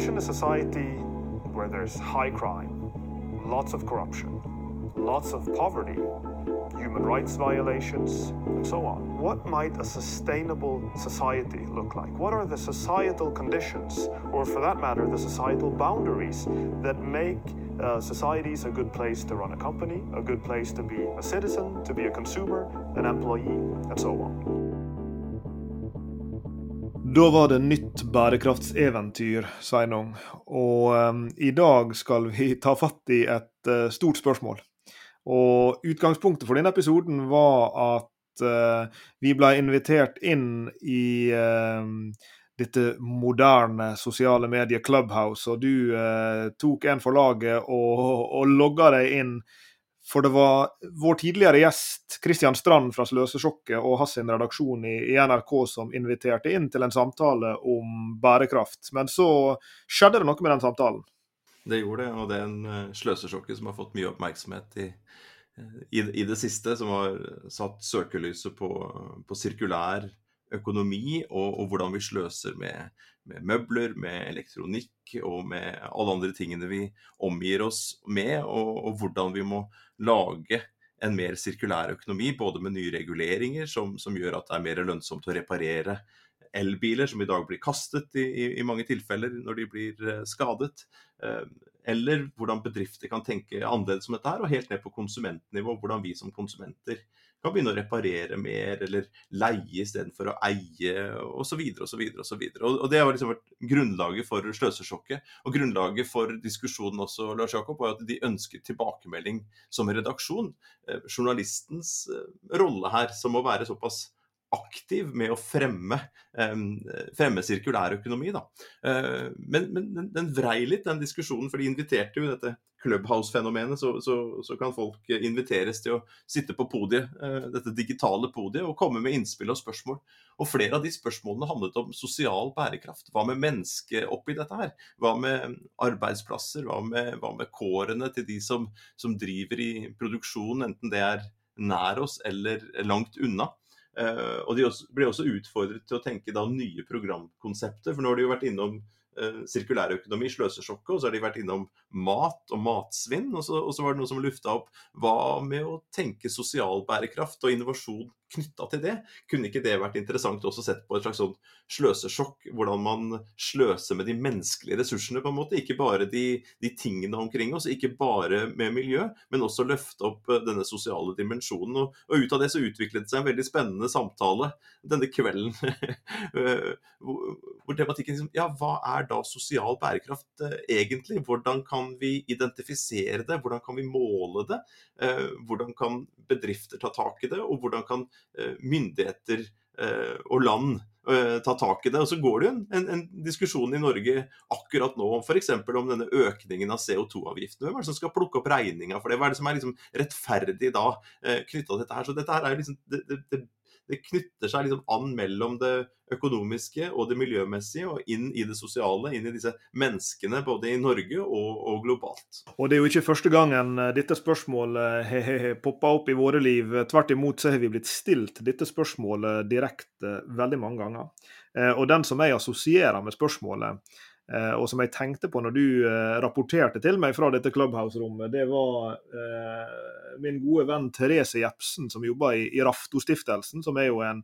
envision a society where there's high crime, lots of corruption, lots of poverty, human rights violations, and so on. What might a sustainable society look like? What are the societal conditions, or for that matter, the societal boundaries that make uh, societies a good place to run a company, a good place to be a citizen, to be a consumer, an employee, and so on? Da var det nytt bærekraftseventyr, Sveinung. Og um, i dag skal vi ta fatt i et uh, stort spørsmål. Og utgangspunktet for denne episoden var at uh, vi ble invitert inn i uh, dette moderne sosiale mediet Clubhouse, og du tok en for laget og, og logga deg inn for det var vår tidligere gjest Kristian Strand fra Sløsesjokket og hans redaksjon i, i, NRK som inviterte inn til en samtale om bærekraft. Men så skjedde det noe med den samtalen. Det gjorde det, og det er en uh, Sløsesjokket som har fått mye oppmerksomhet i, i, i det siste. Som har satt søkelyset på, på sirkulær økonomi og, og, hvordan vi sløser med, med, møbler, med elektronikk og med alle andre tingene vi omgir oss med, og, og hvordan vi må lage en mer sirkulær økonomi, både med nye reguleringer som, som, gjør at det er mer lønnsomt å reparere elbiler, som i dag blir kastet i, i, i mange tilfeller når de blir eh, skadet. Eh, eller hvordan bedrifter kan tenke annerledes om dette her, og helt ned på konsumentnivå, hvordan vi som konsumenter kan begynne å reparere mer, eller leie istedenfor å eie, osv. osv. Og det har liksom vært grunnlaget for sløsesjokket. Og grunnlaget for diskusjonen også, Lars Jakob, var at de ønsket tilbakemelding som redaksjon. Eh, journalistens eh, rolle her, som må være såpass aktiv med å fremme, fremme sirkulær økonomi. Da. Eh, men, men den, vrei litt, den diskusjonen, for de inviterte jo dette Clubhouse-fenomenet. Så, så, så, kan folk inviteres til å sitte på podiet, eh, dette digitale podiet og komme med innspill og spørsmål. Og flere av de spørsmålene handlet om sosial bærekraft. Hva med mennesket oppi dette her? Hva med arbeidsplasser? Hva med, hva med kårene til de som, som driver i produksjon, enten det er nær oss eller langt unna? Uh, og de ble også utfordret til å tenke da nye programkonsepter. For nå har de jo vært innom sirkulærøkonomi, sløsesjokket, og så har de vært innom mat og matsvinn. Og så, og så var det noe som lufta opp hva med å tenke sosial bærekraft og innovasjon knytta til det. Kunne ikke det vært interessant også sett på et slags sånn sløsesjokk? Hvordan man sløser med de menneskelige ressursene, på en måte. Ikke bare de, de, tingene omkring oss, ikke bare med miljø, men også løfte opp eh, denne sosiale dimensjonen. Og, og ut av det så utviklet det seg en veldig spennende samtale denne kvelden. Eh, hvor, tematikken liksom Ja, hva er da sosial bærekraft eh, egentlig? Hvordan kan vi identifisere det? Hvordan kan vi måle det? Hvordan kan bedrifter ta tak i det? Og hvordan kan myndigheter eh, og land eh, ta tak i det. Og så går det jo en, en, en diskusjon i Norge akkurat nå f.eks. om denne økningen av CO2-avgiftene. Hvem er det som skal plukke opp regninga for det? Hva er det som er liksom rettferdig da knytta til dette her? Så dette her er jo liksom det, det, det det knytter seg liksom an mellom det økonomiske og det miljømessige, og inn i det sosiale, inn i disse menneskene både i Norge og, og globalt. Og Det er jo ikke første gangen eh, dette spørsmålet har poppa opp i våre liv. Tvert imot så har vi blitt stilt dette spørsmålet direkte veldig mange ganger. Eh, og den som jeg assosierer med spørsmålet, Eh, og som jeg tenkte på når du eh, rapporterte til meg fra dette Clubhouse-rommet, det var eh, min gode venn Therese Jepsen, som jobber i, i Raftostiftelsen, som er jo en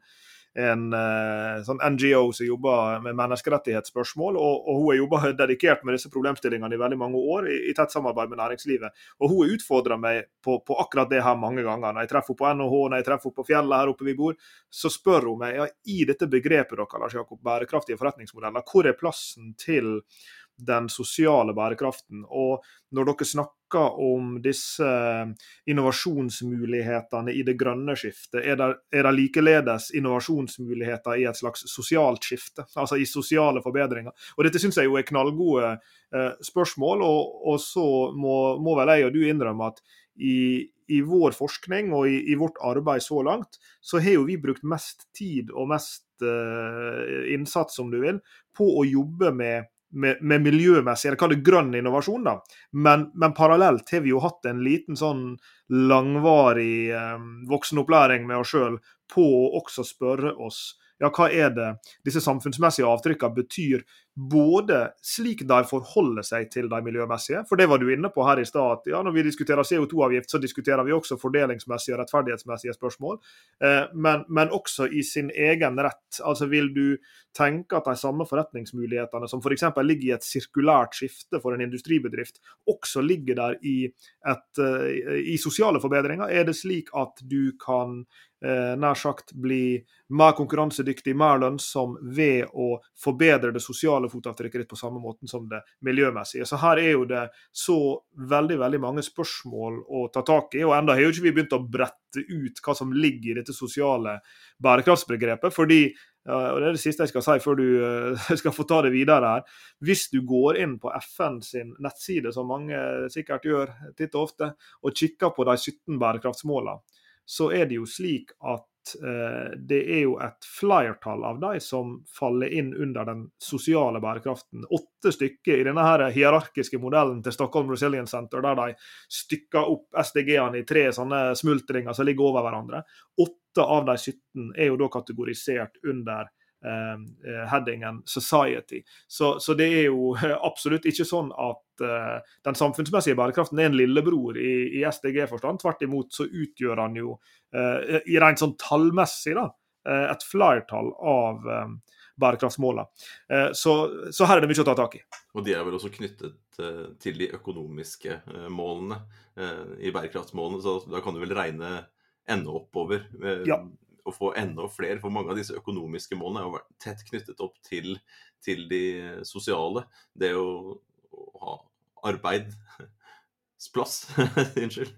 en uh, sånn NGO som jobber med menneskerettighetsspørsmål. Og, og hun har jobba dedikert med disse problemstillingene i veldig mange år, i, i tett samarbeid med næringslivet. Og hun har utfordra meg på, på, akkurat det her mange ganger. Når jeg treffer henne på NHH, når jeg treffer henne på fjellet her oppe vi bor, så spør hun meg ja, i dette begrepet dere, Lars Jakob, bærekraftige forretningsmodeller, hvor er plassen til den sosiale bærekraften. Og når dere snakker om disse innovasjonsmulighetene i det grønne skiftet, er det, likeledes innovasjonsmuligheter i et slags sosialt skifte? Altså i sosiale forbedringer? Og Dette syns jeg jo er knallgode eh, spørsmål, og, og så må, må, vel jeg og du innrømme at i, i vår forskning og i, i, vårt arbeid så langt, så har jo vi brukt mest tid og mest uh, innsats, om du vil, på å jobbe med med, med miljømessig, eller kaller det grønn innovasjon, da. Men, men, parallelt har vi jo hatt en liten sånn langvarig eh, voksenopplæring med oss sjøl på å også spørre oss ja, hva er det disse samfunnsmessige avtrykkene betyr både slik de forholder seg til de miljømessige, for det var du inne på her i stad, at ja, når vi diskuterer CO2-avgift, så diskuterer vi også fordelingsmessige og rettferdighetsmessige spørsmål, eh, men, men, også i sin egen rett. Altså Vil du tenke at de samme forretningsmulighetene som f.eks. For ligger i et sirkulært skifte for en industribedrift, også ligger der i, et, uh, i sosiale forbedringer? Er det slik at du kan eh, nær sagt bli mer konkurransedyktig, mer lønnsom ved å forbedre det sosiale fotavtrykket ditt på samme måten som det miljømessige. Så her er jo det så veldig veldig mange spørsmål å ta tak i. Og enda har jo ikke vi begynt å brette ut hva som ligger i dette sosiale bærekraftsbegrepet. fordi og Det er det siste jeg skal si før du uh, skal få ta det videre. her. Hvis du går inn på FN sin nettside, som mange sikkert gjør titt og ofte, og kikker på de 17 bærekraftsmålene, så er det jo slik at eh, det er jo et flertall av de som faller inn under den sosiale bærekraften. Åtte stykker i denne her hierarkiske modellen til Stockholm Resilience Center, der de stykker opp SDG-ene i tre sånne smultringer som ligger over hverandre. Åtte av de 17 er jo da kategorisert under headingen 'society'. Så, så, det er jo absolutt ikke sånn at uh, den samfunnsmessige bærekraften er en lillebror i, i SDG-forstand. Tvert imot så utgjør han jo, uh, i rent sånn tallmessig, da, et flertall av um, bærekraftsmålene. Så, så, her er det mye å ta tak i. Og de er vel også knyttet til de økonomiske målene i bærekraftsmålene, så da kan du vel regne enda oppover. Ja å få enda flere. For mange av disse økonomiske målene er jo tett knyttet opp til, til de sosiale. Det å, å ha arbeid Plass. Unnskyld.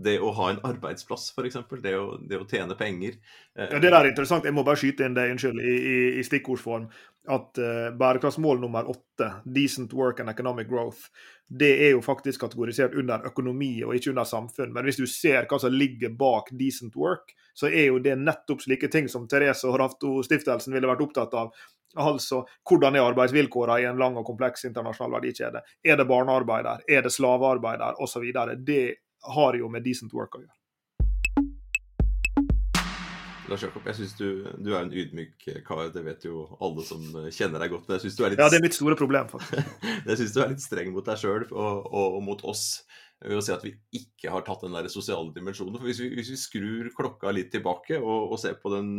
Det å ha en arbeidsplass, f.eks. Det, det å tjene penger. Ja, Det der er interessant. Jeg må bare skyte inn det, i stikkordsform. At uh, bærekraftsmål nummer åtte, decent work and economic growth, det er jo faktisk kategorisert under økonomi og ikke under samfunn. Men hvis du ser hva som ligger bak decent work, så er jo det nettopp slike ting som Therese og Rafto-stiftelsen ville vært opptatt av. Altså, hvordan er arbeidsvilkårene i en lang og kompleks internasjonal verdikjede? Er det barnearbeid der? Er det slavearbeid der? Osv. Det har jo med decent work å gjøre. Lars Jakob, jeg synes du, du, er en ydmyk kar, det vet jo alle som kjenner deg godt. Men jeg synes du er litt... Ja, det er mitt store problem, faktisk. jeg syns du er litt streng mot deg sjøl og, og, og, mot oss ved å si at vi ikke har tatt den der sosiale dimensjonen. For hvis vi, hvis vi skrur klokka litt tilbake og, og ser på den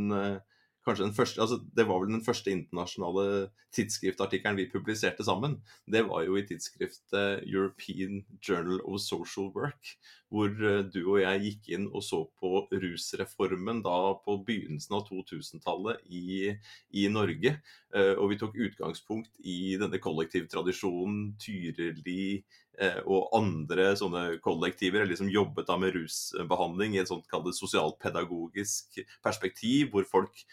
kanskje den første, altså Det var vel den første internasjonale tidsskriftartikkelen vi publiserte sammen. Det var jo i tidsskriftet European Journal of Social Work, hvor eh, du og jeg gikk inn og så på rusreformen da på begynnelsen av 2000-tallet i, i, Norge. Eh, og vi tok utgangspunkt i denne kollektivtradisjonen, Tyrili og andre sånne kollektiver, eller liksom jobbet da med rusbehandling i et sånt sosialpedagogisk perspektiv, hvor folk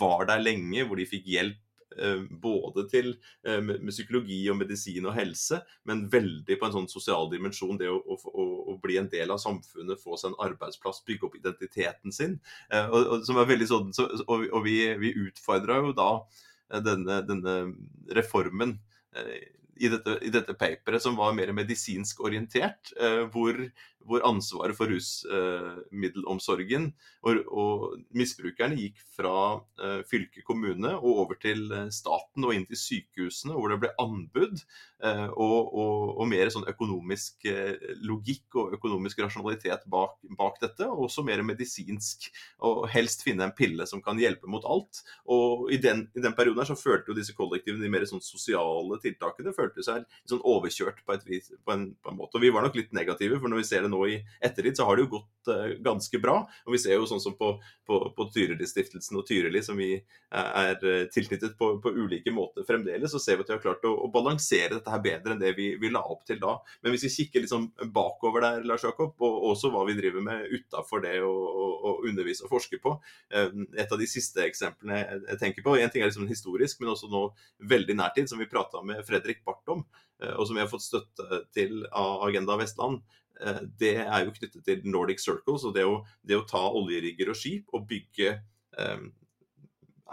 var der lenge, hvor de fikk hjelp eh, både til eh, med, psykologi og medisin og helse, men veldig på en sånn sosial dimensjon. Det å, å, å bli en del av samfunnet, få seg en arbeidsplass, bygge opp identiteten sin. Eh, og, og, som er veldig sånn, så, og, og vi, vi utfordra jo da denne, denne reformen i dette, i dette paperet som var mer medisinsk orientert, hvor hvor ansvaret for rusmiddelomsorgen og, og, misbrukerne gikk fra uh, fylke kommune og over til eh, staten og inn til sykehusene, hvor det ble anbud uh, og, og, og, mer sånn økonomisk logikk og økonomisk rasjonalitet bak, bak, dette, og også mer medisinsk. Og helst finne en pille som kan hjelpe mot alt. Og i den, i den perioden her så følte jo disse kollektivene, de mer sånn sosiale tiltakene, følte seg sånn overkjørt på, vis, på, en, på en måte. Og vi var nok litt negative, for når vi ser det nå nå i ettertid, så har det jo gått uh, ganske bra. Og vi ser jo sånn som på, på, på Tyrili-stiftelsen og Tyrili, som vi er uh, tilknyttet på, på, ulike måter fremdeles, så ser vi at vi har klart å, å balansere dette her bedre enn det vi, vi, la opp til da. Men hvis vi kikker liksom bakover der, Lars Jakob, og også hva vi driver med utafor det å, undervise og forske på, et av de siste eksemplene jeg, tenker på, en ting er liksom historisk, men også nå veldig nærtid, som vi prata med Fredrik Barth om, og som vi har fått støtte til av Agenda Vestland, Eh, det er jo knyttet til Nordic Circles og det å, det å ta oljerigger og skip og bygge um,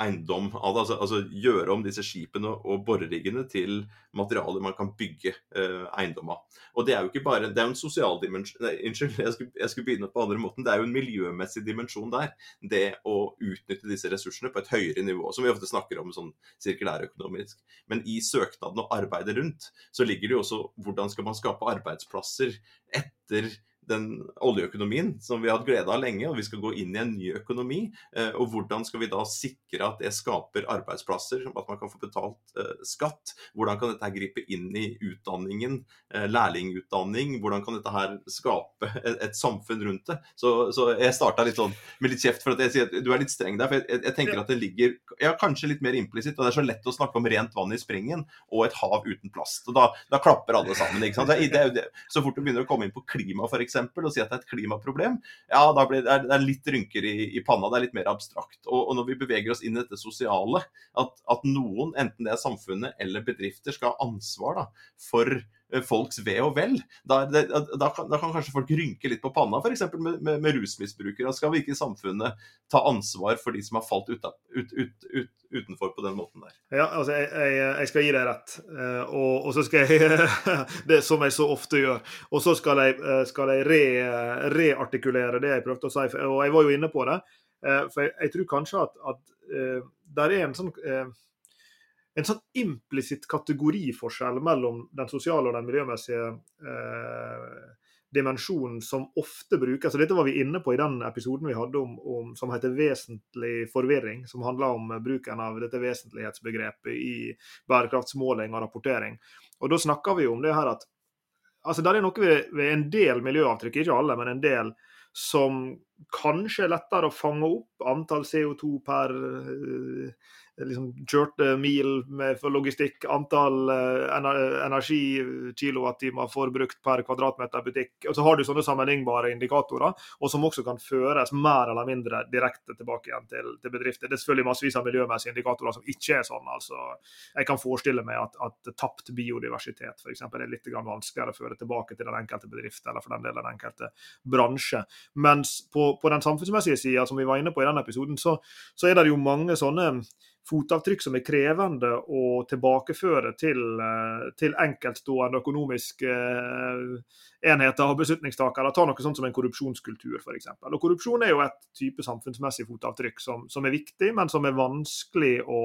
eiendom av det. Altså, altså, gjøre om disse skipene og boreriggene til materialer man kan bygge eh, eiendom av. Og det er jo ikke bare Det er jo en sosial dimensjon unnskyld, jeg skulle, jeg skulle, begynne på andre måten. Det er jo en miljømessig dimensjon der. Det å utnytte disse ressursene på et høyere nivå, som vi ofte snakker om sånn sirkulærøkonomisk. Men i søknaden og arbeidet rundt så ligger det jo også hvordan skal man skape arbeidsplasser etter den oljeøkonomien som vi har hatt glede av lenge, og vi skal gå inn i en ny økonomi. Eh, og hvordan skal vi da sikre at det skaper arbeidsplasser, at man kan få betalt eh, skatt? Hvordan kan dette her gripe inn i utdanningen, eh, lærlingutdanning? Hvordan kan dette her skape et, et samfunn rundt det? Så, så jeg starta litt sånn med litt kjeft for at jeg sier at du er litt streng der. For jeg, jeg tenker at det ligger ja, kanskje litt mer implisitt. Og det er så lett å snakke om rent vann i springen og et hav uten plast. og Da, da klapper alle sammen. ikke sant? Det, det, så fort du begynner å komme inn på klima, f.eks eksempel, og si at det er et klimaproblem, ja, da blir det, det er litt rynker i, i, panna. Det er litt mer abstrakt. Og, og, når vi beveger oss inn i dette sosiale, at, at, noen, enten det er samfunnet eller bedrifter, skal ha ansvar da, for folks ve og vel. Da, det, da, kan, da, kan, kanskje folk rynke litt på panna, f.eks. Med, med, med rusmisbrukere. Skal vi ikke i samfunnet ta ansvar for de som har falt ut, ut, ut, utenfor på den måten der? Ja, altså, jeg, jeg, jeg skal gi deg rett. Uh, og, og, så skal jeg Det som jeg så ofte gjør. Og så skal jeg, uh, skal jeg re, reartikulere det jeg prøvde å si. Og jeg var jo inne på det. For jeg, jeg, tror kanskje at, at det er en sånn en sånn implisitt kategoriforskjell mellom den sosiale og den miljømessige eh, dimensjonen som ofte brukes. og Dette var vi inne på i den episoden vi hadde om, om, som heter 'vesentlig forvirring', som handler om bruken av dette vesentlighetsbegrepet i bærekraftsmåling og rapportering. Og Da snakka vi om det her at altså der er noe ved, ved en del miljøavtrykk, ikke alle, men en del, som kanskje er lettere å fange opp antall CO2 per uh, liksom kjørte mil med, for logistikk, antall uh, energi-kilowattimer forbrukt per kvadratmeter butikk. Og så har du sånne sammenlignbare indikatorer, og som også kan føres mer eller mindre direkte tilbake igjen til, til bedrifter. Det er selvfølgelig massevis av miljømessige indikatorer som ikke er sånn. altså Jeg kan forestille meg at, at tapt biodiversitet f.eks. er litt vanskeligere å føre tilbake til den enkelte bedrift eller for den del den enkelte bransje. Mens på, på den samfunnsmessige sida, som vi var inne på i denne episoden, så, så er det jo mange sånne fotavtrykk som er krevende å tilbakeføre til, eh, til enkeltstående økonomiske eh, enheter og beslutningstakere. Ta noe sånt som en korrupsjonskultur, f.eks. Korrupsjon er jo et type samfunnsmessig fotavtrykk som, som er viktig, men som er vanskelig å,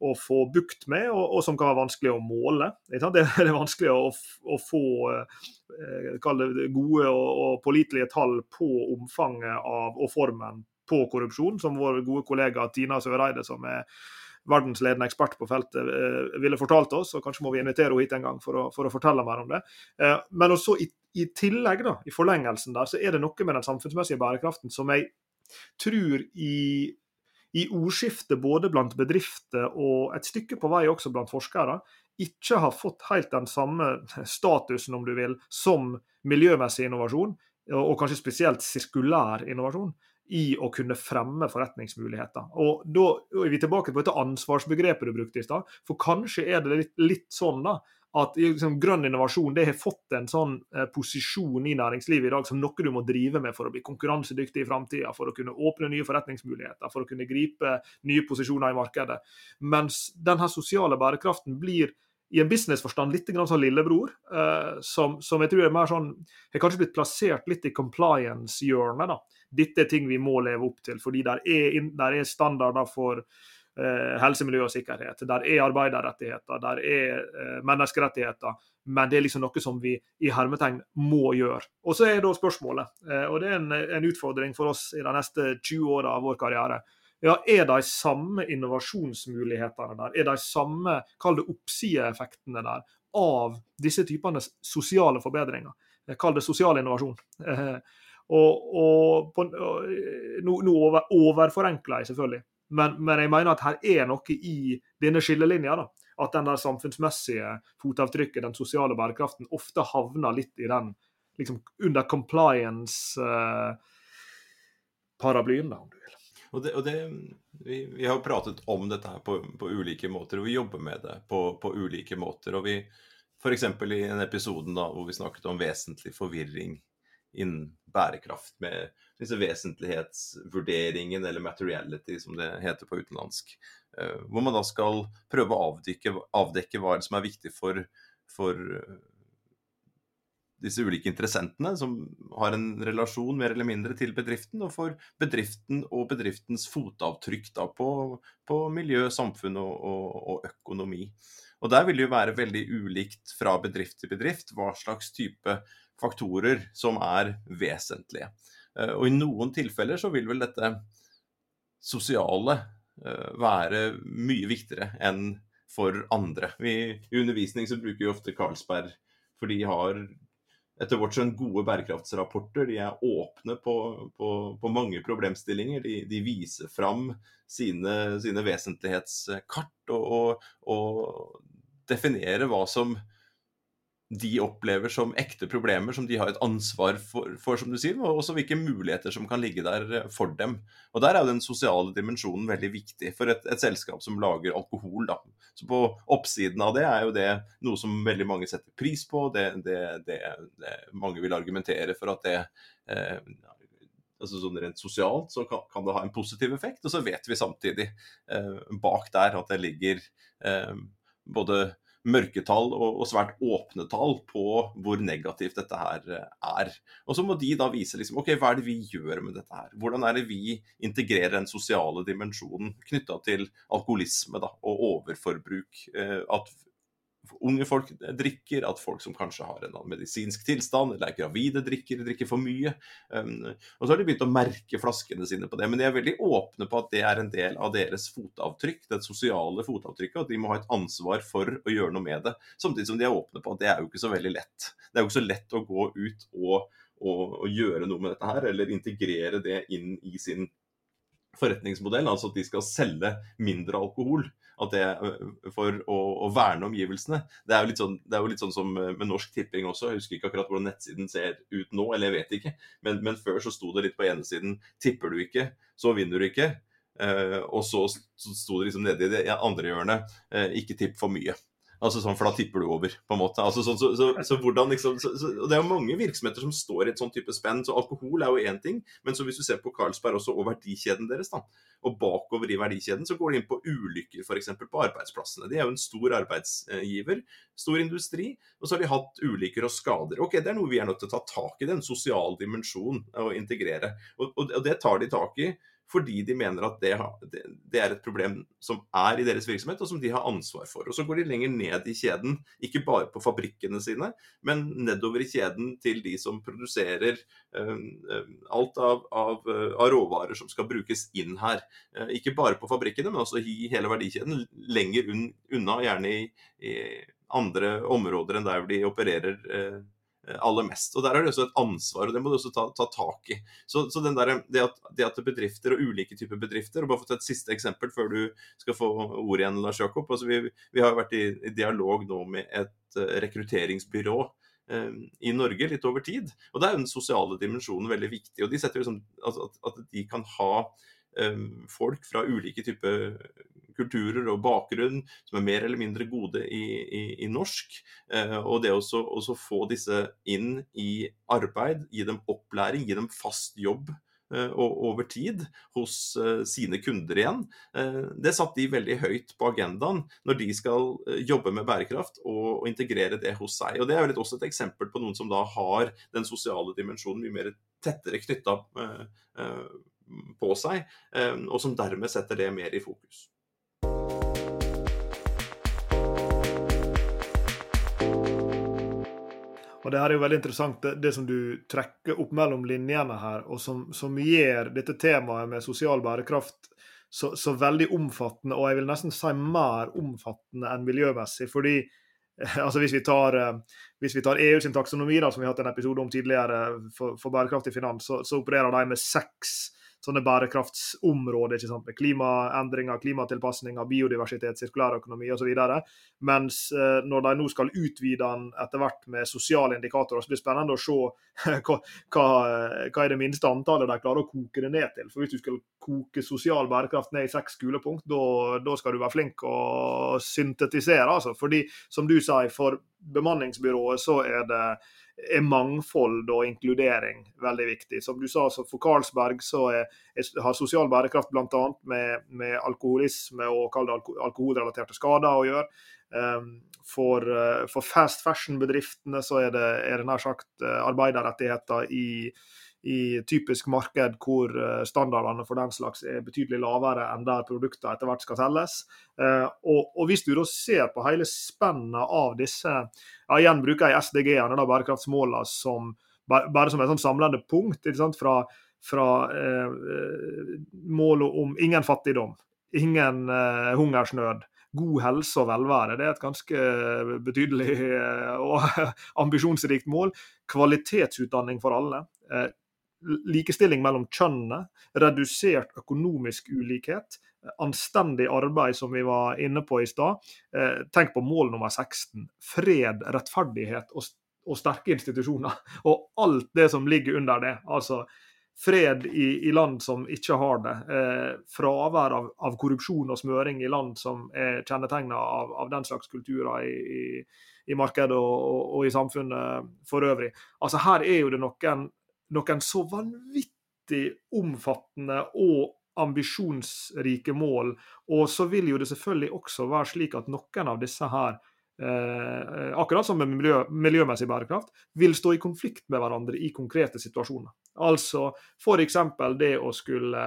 å få bukt med, og, og, som kan være vanskelig å måle. Det er vanskelig å, å få eh, gode og, og pålitelige tall på omfanget av og formen på korrupsjon, som vår gode kollega Tina Søreide, som er verdensledende ekspert på feltet, eh, ville fortalt oss. og Kanskje må vi invitere henne hit en gang for å, for å fortelle mer om det. Eh, men også i, i, tillegg, da, i forlengelsen der, så er det noe med den samfunnsmessige bærekraften som jeg tror i, i ordskiftet både blant bedrifter og et stykke på vei også blant forskere, ikke har fått helt den samme statusen, om du vil, som miljømessig innovasjon, og kanskje spesielt sirkulær innovasjon i å kunne fremme forretningsmuligheter. Og Da er vi tilbake på dette ansvarsbegrepet du brukte i stad. For kanskje er det litt, litt sånn da, at liksom, grønn innovasjon det har fått en sånn eh, posisjon i næringslivet i dag som noe du må drive med for å bli konkurransedyktig i framtida, for å kunne åpne nye forretningsmuligheter, for å kunne gripe nye posisjoner i markedet. Mens denne sosiale bærekraften blir i en businessforstand litt grann sånn lillebror, eh, som, som, jeg tror er mer sånn Har kanskje blitt plassert litt i compliance-hjørnet. da. Dette er ting vi må leve opp til, fordi der er, der er standarder for eh, helse, miljø og sikkerhet. Der er arbeiderrettigheter, der er eh, menneskerettigheter. Men det er liksom noe som vi i hermetegn må gjøre. Og så er da spørsmålet, eh, og det er en, en, utfordring for oss i de neste 20 åra av vår karriere. Ja, Er de samme innovasjonsmulighetene der, er de samme kall det oppsideeffektene der av disse typene sosiale forbedringer? Kall det sosial innovasjon. Eh, og, og, på, og Nå, nå over, overforenkler jeg selvfølgelig, men, men, jeg mener at her er noe i denne skillelinja. da, At den der samfunnsmessige fotavtrykket, den sosiale bærekraften, ofte havner litt i den liksom under compliance-paraplyen, da, om du vil. Og det, og det vi, vi, har pratet om dette her på, på, ulike måter, og vi jobber med det på, på ulike måter. og vi F.eks. i en episoden da, hvor vi snakket om vesentlig forvirring innen bærekraft med disse vesentlighetsvurderingen, eller materiality som det heter på utenlandsk. Eh, hvor man da skal prøve å avdekke, avdekke hva som er viktig for, for disse ulike interessentene som har en relasjon mer eller mindre til bedriften, og for bedriften og bedriftens fotavtrykk da, på, på miljø, samfunn og, og, og, økonomi. Og Der vil det jo være veldig ulikt fra bedrift til bedrift hva slags type faktorer som er vesentlige. Eh, og I noen tilfeller så vil vel dette sosiale eh, være mye viktigere enn for andre. I undervisning så bruker vi ofte Carlsberg, for de har etter vårt skjønn gode bærekraftsrapporter. De er åpne på, på, på mange problemstillinger. De, de viser fram sine, sine vesentlighetskart og, og, og definerer hva som de opplever som ekte problemer som de har et ansvar for, for, som du sier, og også hvilke muligheter som kan ligge der eh, for dem. Og Der er jo den sosiale dimensjonen veldig viktig for et, et, selskap som lager alkohol. da. Så På oppsiden av det er jo det noe som veldig mange setter pris på. Det, det, det, det mange vil argumentere for at det eh, altså sånn Rent sosialt så kan, kan, det ha en positiv effekt. Og så vet vi samtidig eh, bak der at det ligger eh, både mørketall og, og, svært åpne tall på hvor negativt dette her eh, er. Og så må de da vise liksom, ok, hva er det vi gjør med dette her. Hvordan er det vi integrerer den sosiale dimensjonen knytta til alkoholisme da, og overforbruk. Eh, at unge folk drikker, at folk som kanskje har en medisinsk tilstand eller er gravide, drikker, drikker for mye. Um, og så har de begynt å merke flaskene sine på det. Men de er veldig åpne på at det er en del av deres fotavtrykk, det sosiale fotavtrykket, at de må ha et ansvar for å gjøre noe med det. Samtidig som de er åpne på at det er jo ikke så veldig lett. Det er jo ikke så lett å gå ut og, og, og gjøre noe med dette her, eller integrere det inn i sin forretningsmodell, altså at de skal selge mindre alkohol at det for å, å, verne omgivelsene. Det er, sånn, det er jo litt sånn som med Norsk Tipping også. Jeg husker ikke akkurat hvordan nettsiden ser ut nå, eller jeg vet ikke. Men, men før så sto det litt på ene siden tipper du ikke, så vinner du ikke. Eh, og så sto det liksom nede i det andre hjørnet eh, ikke tipp for mye. Altså sånn, For da tipper du over, på en måte. Altså, så, så, så, så, hvordan liksom, Det er jo mange virksomheter som står i et sånn type spenn. så Alkohol er jo én ting, men så hvis du ser på Carlsberg også og verdikjeden deres, da, og bakover i verdikjeden så går de inn på ulykker f.eks. på arbeidsplassene. De er jo en stor arbeidsgiver, stor industri, og så har de hatt ulykker og skader. Ok, Det er noe vi er nødt til å ta tak i, det er en sosial dimensjon å integrere. Og, og, og det tar de tak i fordi de mener at det, det, er et problem som er i deres virksomhet, og som de har ansvar for. Og Så går de lenger ned i kjeden, ikke bare på fabrikkene sine, men nedover i kjeden til de som produserer uh, alt av, av, av, råvarer som skal brukes inn her. Uh, ikke bare på fabrikkene, men også i hele verdikjeden, lenger unna, gjerne i, i, andre områder enn der de opererer. Uh, Eh, aller mest. Og Der er det også et ansvar, og det må du også ta, ta tak i. Så, så der, det, at, det, at, bedrifter og ulike typer bedrifter og bare for å ta et siste eksempel før du skal få ordet igjen, Lars Jakob. Altså vi, vi, har vært i, i, dialog nå med et uh, rekrutteringsbyrå uh, i Norge litt over tid. Og Da er den sosiale dimensjonen veldig viktig. og de setter liksom, at, at de kan ha folk fra ulike typer kulturer og bakgrunn som er mer eller mindre gode i, i, i norsk. Eh, og det å få disse inn i arbeid, gi dem opplæring, gi dem fast jobb eh, over tid hos eh, sine kunder igjen. Det satte de veldig høyt på agendaen når de skal jobbe med bærekraft og, integrere det hos seg. Og Det er også et eksempel på noen som da har den sosiale dimensjonen mye mer tettere knytta på seg, og som dermed setter det mer i fokus. Og Det her er jo veldig interessant, det, det som du trekker opp mellom linjene her, og som, som gjør dette temaet med sosial bærekraft så, så, veldig omfattende, og jeg vil nesten si mer omfattende enn miljømessig. fordi altså Hvis vi tar, eh, hvis vi tar EU sin taksonomi, da, som vi har hatt en episode om tidligere for, for bærekraftig finans, så, så opererer de med seks sånne bærekraftsområder. ikke sant, med Klimaendringer, klimatilpasninger, biodiversitet, sirkulærøkonomi osv. Mens eh, når de nå skal utvide den etter hvert med sosiale indikatorer, så blir det spennende å se hva, hva, hva er det minste antallet de klarer å koke det ned til. For Hvis du skal koke sosial bærekraft ned i seks skolepunkt, da skal du være flink å syntetisere. altså. Fordi, som du sier, for bemanningsbyrået så er det er mangfold og inkludering veldig viktig. Som du sa, For Carlsberg så er, er, har sosial bærekraft bl.a. Med, med alkoholisme og alko alkoholrelaterte skader å gjøre. Um, for, uh, for, fast fashion-bedriftene så er det, er det nær sagt uh, arbeiderrettigheter i, i typisk marked hvor eh, standardene for den slags er betydelig lavere enn der produktene etter hvert skal selges. Eh, og, og hvis du da ser på hele spennet av disse, ja, igjen bruker jeg SDG-ene, bærekraftsmålene, som, bare som et sånn samlende punkt. Fra, fra eh, målet om ingen fattigdom, ingen eh, hungersnød, god helse og velvære. Det er et ganske betydelig eh, og ambisjonsrikt mål. Kvalitetsutdanning for alle likestilling mellom kjønnene, redusert økonomisk ulikhet, anstendig arbeid, som vi var inne på i stad. Eh, tenk på mål nummer 16. Fred, rettferdighet og, og, sterke institusjoner. Og alt det som ligger under det. Altså fred i, i land som ikke har det. Eh, fravær av, av, korrupsjon og smøring i land som er kjennetegna av, av, den slags kulturer i, i, i markedet og, og, og, i samfunnet for øvrig. Altså Her er jo det noen noen så vanvittig omfattende og ambisjonsrike mål. Og så vil jo det selvfølgelig også være slik at noen av disse her, eh, akkurat som med miljø, miljømessig bærekraft, vil stå i konflikt med hverandre i konkrete situasjoner. Altså f.eks. det å skulle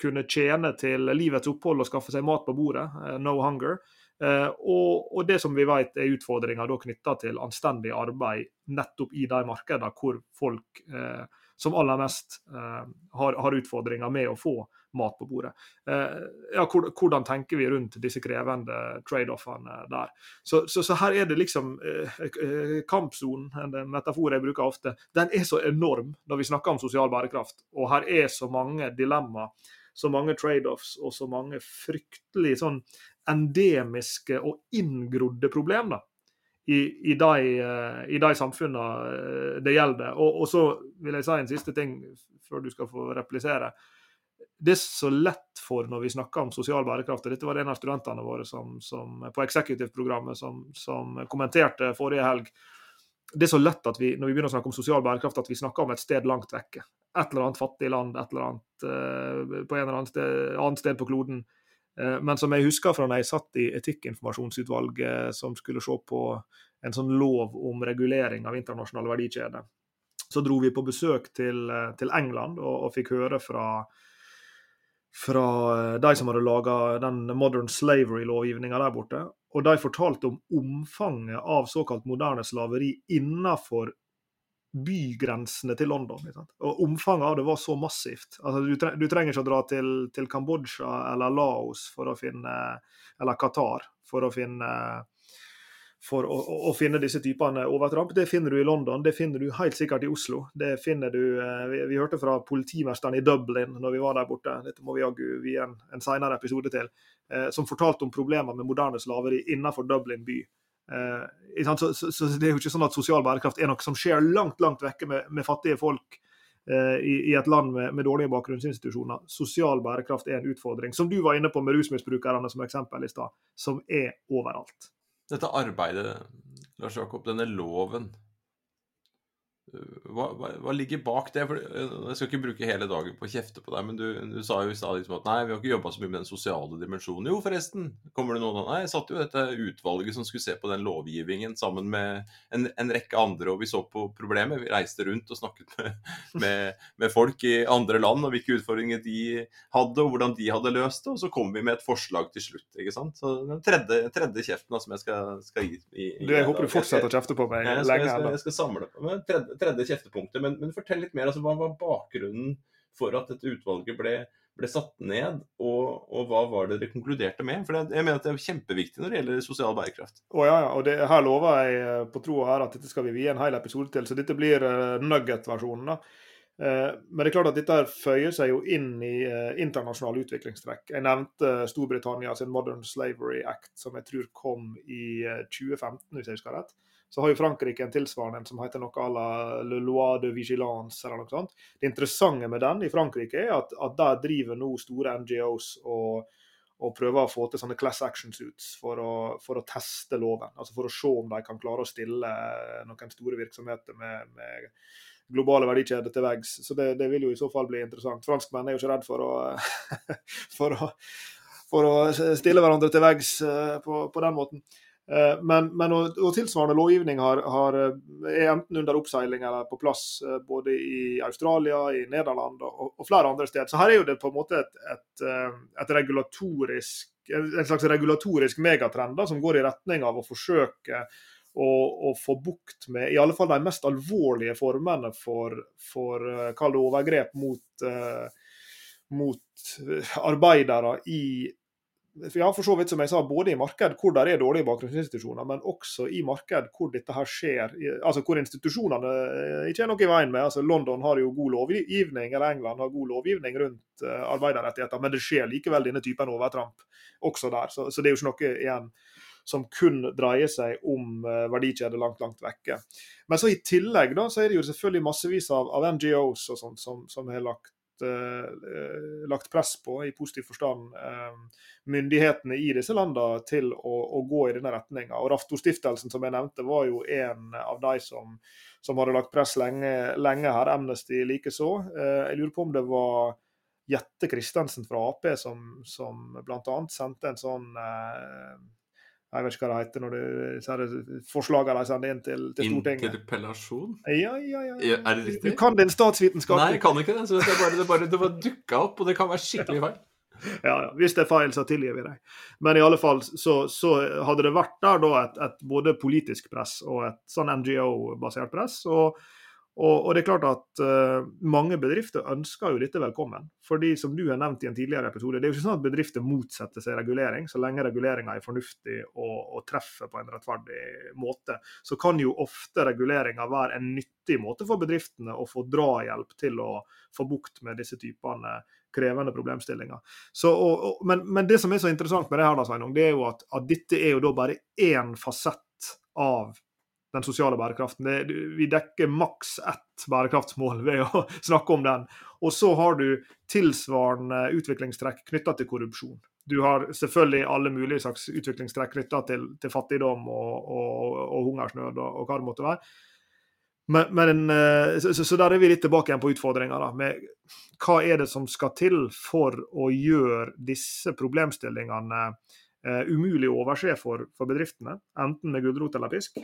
kunne tjene til livets opphold og skaffe seg mat på bordet, eh, no hunger. Eh, og, og, det som vi vet er utfordringer knytta til anstendig arbeid nettopp i de markedene hvor folk eh, som aller mest eh, har, har, utfordringer med å få mat på bordet. Eh, ja, hvordan tenker vi rundt disse krevende trade-offene der? Så, så, så, her er det liksom eh, eh, Kampsonen, en metafor jeg bruker ofte, den er så enorm når vi snakker om sosial bærekraft. Og her er så mange dilemmaer så mange trade-offs og så mange fryktelig sånn endemiske og inngrodde problemer i, i, de, eh, de samfunnene eh, det gjelder. Og, og, så vil jeg si en siste ting før du skal få replisere. Det er så lett for når vi snakker om sosial bærekraft, og dette var en av studentene våre som, som, på executive-programmet som, som kommenterte forrige helg, det er så lett at vi når vi begynner å snakke om sosial bærekraft, at vi snakker om et sted langt vekke. Et eller annet fattig land et eller annet, uh, på en eller annen sted, annet sted på kloden. Uh, men som jeg husker fra da jeg satt i etikkinformasjonsutvalget som skulle se på en sånn lov om regulering av internasjonale verdikjeder, så dro vi på besøk til, uh, til England og, og, fikk høre fra fra de som hadde laga den modern slavery-lovgivninga der borte. Og de fortalte om omfanget av såkalt moderne slaveri innenfor bygrensene til London. Og Omfanget av det var så massivt. Altså, du, trenger, du, trenger ikke å dra til, til Kambodsja eller Laos for å finne, eller Qatar for å finne for å, å, finne disse typene overtramp. Det finner du i London, det finner du helt sikkert i Oslo. Det finner du, eh, Vi, vi hørte fra politimesteren i Dublin når vi var der borte, dette må vi jaggu vie en, en senere episode til, eh, som fortalte om problemer med moderne slaveri innenfor Dublin by. Eh, så, så, så, Det er jo ikke sånn at sosial bærekraft er noe som skjer langt langt vekke med, med fattige folk eh, i, i, et land med, med, dårlige bakgrunnsinstitusjoner. Sosial bærekraft er en utfordring, som du var inne på med rusmisbrukerne som eksempel i stad, som er overalt dette arbeidet, Lars Jakob, denne loven hva, hva, ligger bak det? For eh, jeg skal ikke bruke hele dagen på å kjefte på deg, men du, du sa jo i stad liksom at nei, vi har ikke jobba så mye med den sosiale dimensjonen. Jo, forresten. Kommer det noen Nei, jeg satt jo dette utvalget som skulle se på den lovgivningen sammen med en, en rekke andre, og vi så på problemet. Vi reiste rundt og snakket med, med, med, folk i andre land og hvilke utfordringer de hadde, og hvordan de hadde løst det. Og så kom vi med et forslag til slutt. ikke sant? Så den tredje, tredje kjeften som jeg skal, skal gi. I, i, du, jeg håper du fortsetter å kjefte på meg lenge. Jeg skal, jeg skal samle på meg. Tredje, tredje kjeftepunktet. Men, men, fortell litt mer. altså Hva var bakgrunnen for at dette utvalget ble, ble satt ned, og, og, hva var det dere konkluderte med? For jeg mener at det er kjempeviktig når det gjelder sosial bærekraft. Å ja, og det, her lover jeg eh, på tro og ære at dette skal vi vie en hel episode til, så dette blir uh, nugget-versjonen. da. Uh, men det er klart at dette føyer seg jo inn i uh, internasjonale utviklingstrekk. Jeg nevnte Storbritannia sin Modern Slavery Act, som jeg tror kom i 2015, hvis jeg husker rett. Så har jo Frankrike en tilsvarende som heter noe à la Le Loi de Vigilance eller noe sånt. Det interessante med den i Frankrike er at, at der driver nå store NGOs og og prøver å få til sånne class action suits for å, for å, teste loven. Altså for å se om de kan klare å stille noen store virksomheter med, med globale verdikjeder til veggs. Så det, det, vil jo i så fall bli interessant. Franskmenn er jo ikke redd for å, for å, for å stille hverandre til veggs eh, på, på den måten. Eh, men, men og, og, tilsvarende lovgivning har, har, er enten under oppseiling eller på plass eh, både i Australia, i Nederland og, og flere andre steder. Så her er jo det på en måte et, et, et regulatorisk, en slags regulatorisk megatrend da, som går i retning av å forsøke å, få bukt med i alle fall de mest alvorlige formene for, for overgrep mot, uh, mot arbeidere i ja, for så vidt som jeg sa, både i marked hvor det er dårlige bakgrunnsinstitusjoner, men også i marked hvor dette her skjer, altså hvor institusjonene eh, ikke er noe i veien med. altså London har jo god lovgivning, eller England har god lovgivning rundt uh, arbeiderrettigheter, men det skjer likevel denne typen overtramp også der. Så, så, det er jo ikke noe igjen som kun dreier seg om uh, verdikjeder langt, langt vekke. Men så i tillegg da, så er det jo selvfølgelig massevis av, av NGOs og sånt som, har lagt uh, lagt press på, i positiv forstand, uh, myndighetene i disse landene til å, å gå i denne retninga. Rafto-stiftelsen som jeg nevnte, var jo en av de som, som hadde lagt press lenge, lenge her. Amnesty likeså. Jeg lurer på om det var Jette Christensen fra Ap som, som bl.a. sendte en sånn jeg vet ikke hva det heter når du forslagene de sender inn til, til Stortinget. Interpellasjon? Ja, ja, ja. ja. Er det riktig? Du kan din statsvitenskap. Nei, jeg kan ikke det. Så det bare, det bare, det bare dukka opp, og det kan være skikkelig feil. Ja, ja. Hvis det er feil, så tilgir vi deg. Men i alle fall så, så hadde det vært der da et, et både politisk press og et sånn NGO-basert press. og og, og, det er klart at uh, Mange bedrifter ønsker jo dette velkommen. fordi som du har nevnt i en tidligere episode, Det er jo ikke sånn at bedrifter motsetter seg regulering. Så lenge reguleringa er fornuftig og, og, treffer på en rettferdig måte, så kan jo ofte reguleringa være en nyttig måte for bedriftene å få drahjelp til å få bukt med disse typene krevende problemstillinger. Så, og, men, men, det som er så interessant med det her, da, Sveinung, det er jo at, at dette er jo da bare én fasett av den sosiale bærekraften. Det, vi dekker maks ett bærekraftsmål ved å snakke om den. Og så har du tilsvarende utviklingstrekk knytta til korrupsjon. Du har selvfølgelig alle mulige slags utviklingstrekk knytta til, til, fattigdom og, og, og hungersnød og, og, hva det måtte være. Men, men eh, så, så, der er vi litt tilbake igjen på utfordringa. Hva er det som skal til for å gjøre disse problemstillingene eh, umulig å overse for, for bedriftene, enten med gulrot eller pisk?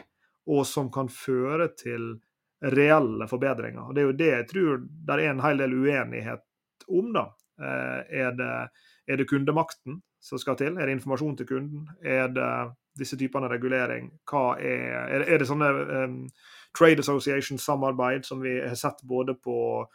Og som kan føre til reelle forbedringer. Og Det er jo det jeg tror det er en hel del uenighet om. da. Eh, er det, er det kundemakten som skal til? Er det informasjon til kunden? Er det disse typene regulering? Er, er det sånne um, trade association-samarbeid som vi har sett både på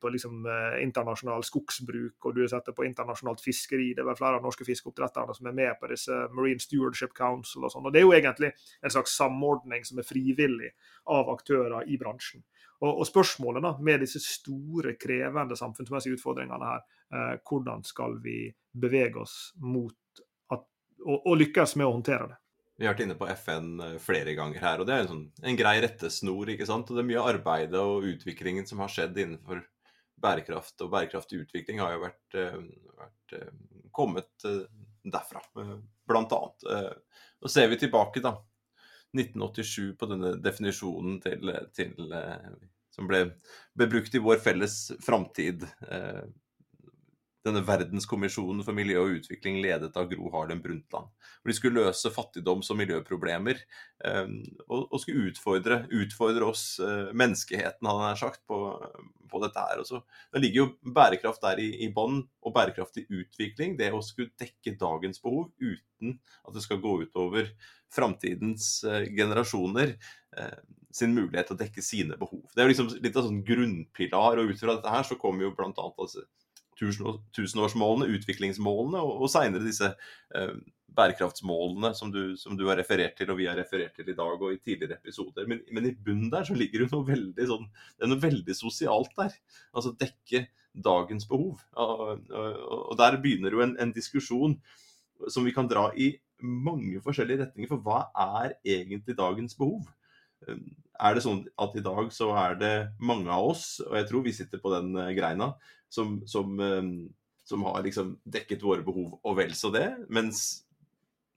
på liksom, eh, internasjonal skogsbruk, og du har sett det på internasjonalt fiskeri. Det er flere av norske fiskeoppdretterne som er med på disse Marine Stewardship Council og sånn. Og Det er jo egentlig en slags samordning som er frivillig av aktører i bransjen. Og, og spørsmålet da, med disse store, krevende samfunnsmessige utfordringene her, eh, hvordan skal vi bevege oss mot at, og, og lykkes med å håndtere det? Vi har vært inne på FN eh, flere ganger her, og det er en, sånn, en grei rettesnor. ikke sant? Og det er mye arbeidet og utviklingen som har skjedd innenfor bærekraft og bærekraftig utvikling, har jo vært, eh, vært eh, kommet derfra, blant annet. Og ser vi tilbake, da, 1987, på denne definisjonen til, til som ble, ble, brukt i vår felles framtid denne verdenskommisjonen for miljø og utvikling ledet av Gro Harlem Brundtland. Hvor de skulle løse fattigdoms- og miljøproblemer og, skulle utfordre, utfordre oss, eh, menneskeheten, hadde han sagt, på, på, dette her. Også. Det ligger jo bærekraft der i, i bånn, og bærekraftig utvikling. Det å skulle dekke dagens behov uten at det skal gå utover framtidens eh, generasjoner eh, sin mulighet til å dekke sine behov. Det er jo liksom litt av sånn grunnpilar, og ut fra dette her så kommer jo blant annet altså tusenårsmålene, utviklingsmålene, og, og seinere disse eh, bærekraftsmålene som du, som du, har referert til, og vi har referert til i dag og i tidligere episoder. Men, men i bunnen der så ligger det noe veldig sånn Det er noe veldig sosialt der. Altså dekke dagens behov. Og, og, og der begynner jo en, en, diskusjon som vi kan dra i mange forskjellige retninger. For hva er egentlig dagens behov? Er det sånn at i dag så er det mange av oss, og jeg tror vi sitter på den eh, greina, som, som, eh, som har liksom dekket våre behov og vel så det, mens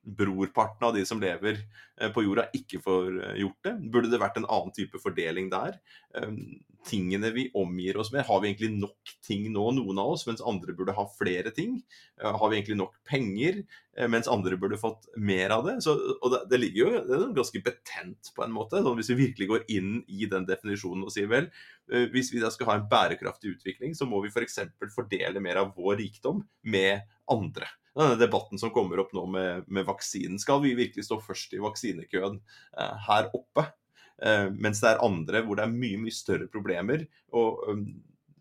brorparten av de som lever eh, på jorda, ikke får eh, gjort det? Burde det vært en annen type fordeling der? Ehm, tingene vi omgir oss med, har vi egentlig nok ting nå, noen av oss, mens andre burde ha flere ting? Eh, har vi egentlig nok penger, mens andre burde fått mer av det? Så, og det, det, ligger jo det er ganske betent på en måte. Sånn, hvis vi virkelig går inn i den definisjonen og sier vel, hvis vi da skal ha en bærekraftig utvikling, så må vi f.eks. For fordele mer av vår rikdom med andre denne debatten som kommer opp nå med, med, vaksinen. Skal vi virkelig stå først i vaksinekøen eh, her oppe? Eh, mens det er andre hvor det er mye mye større problemer. og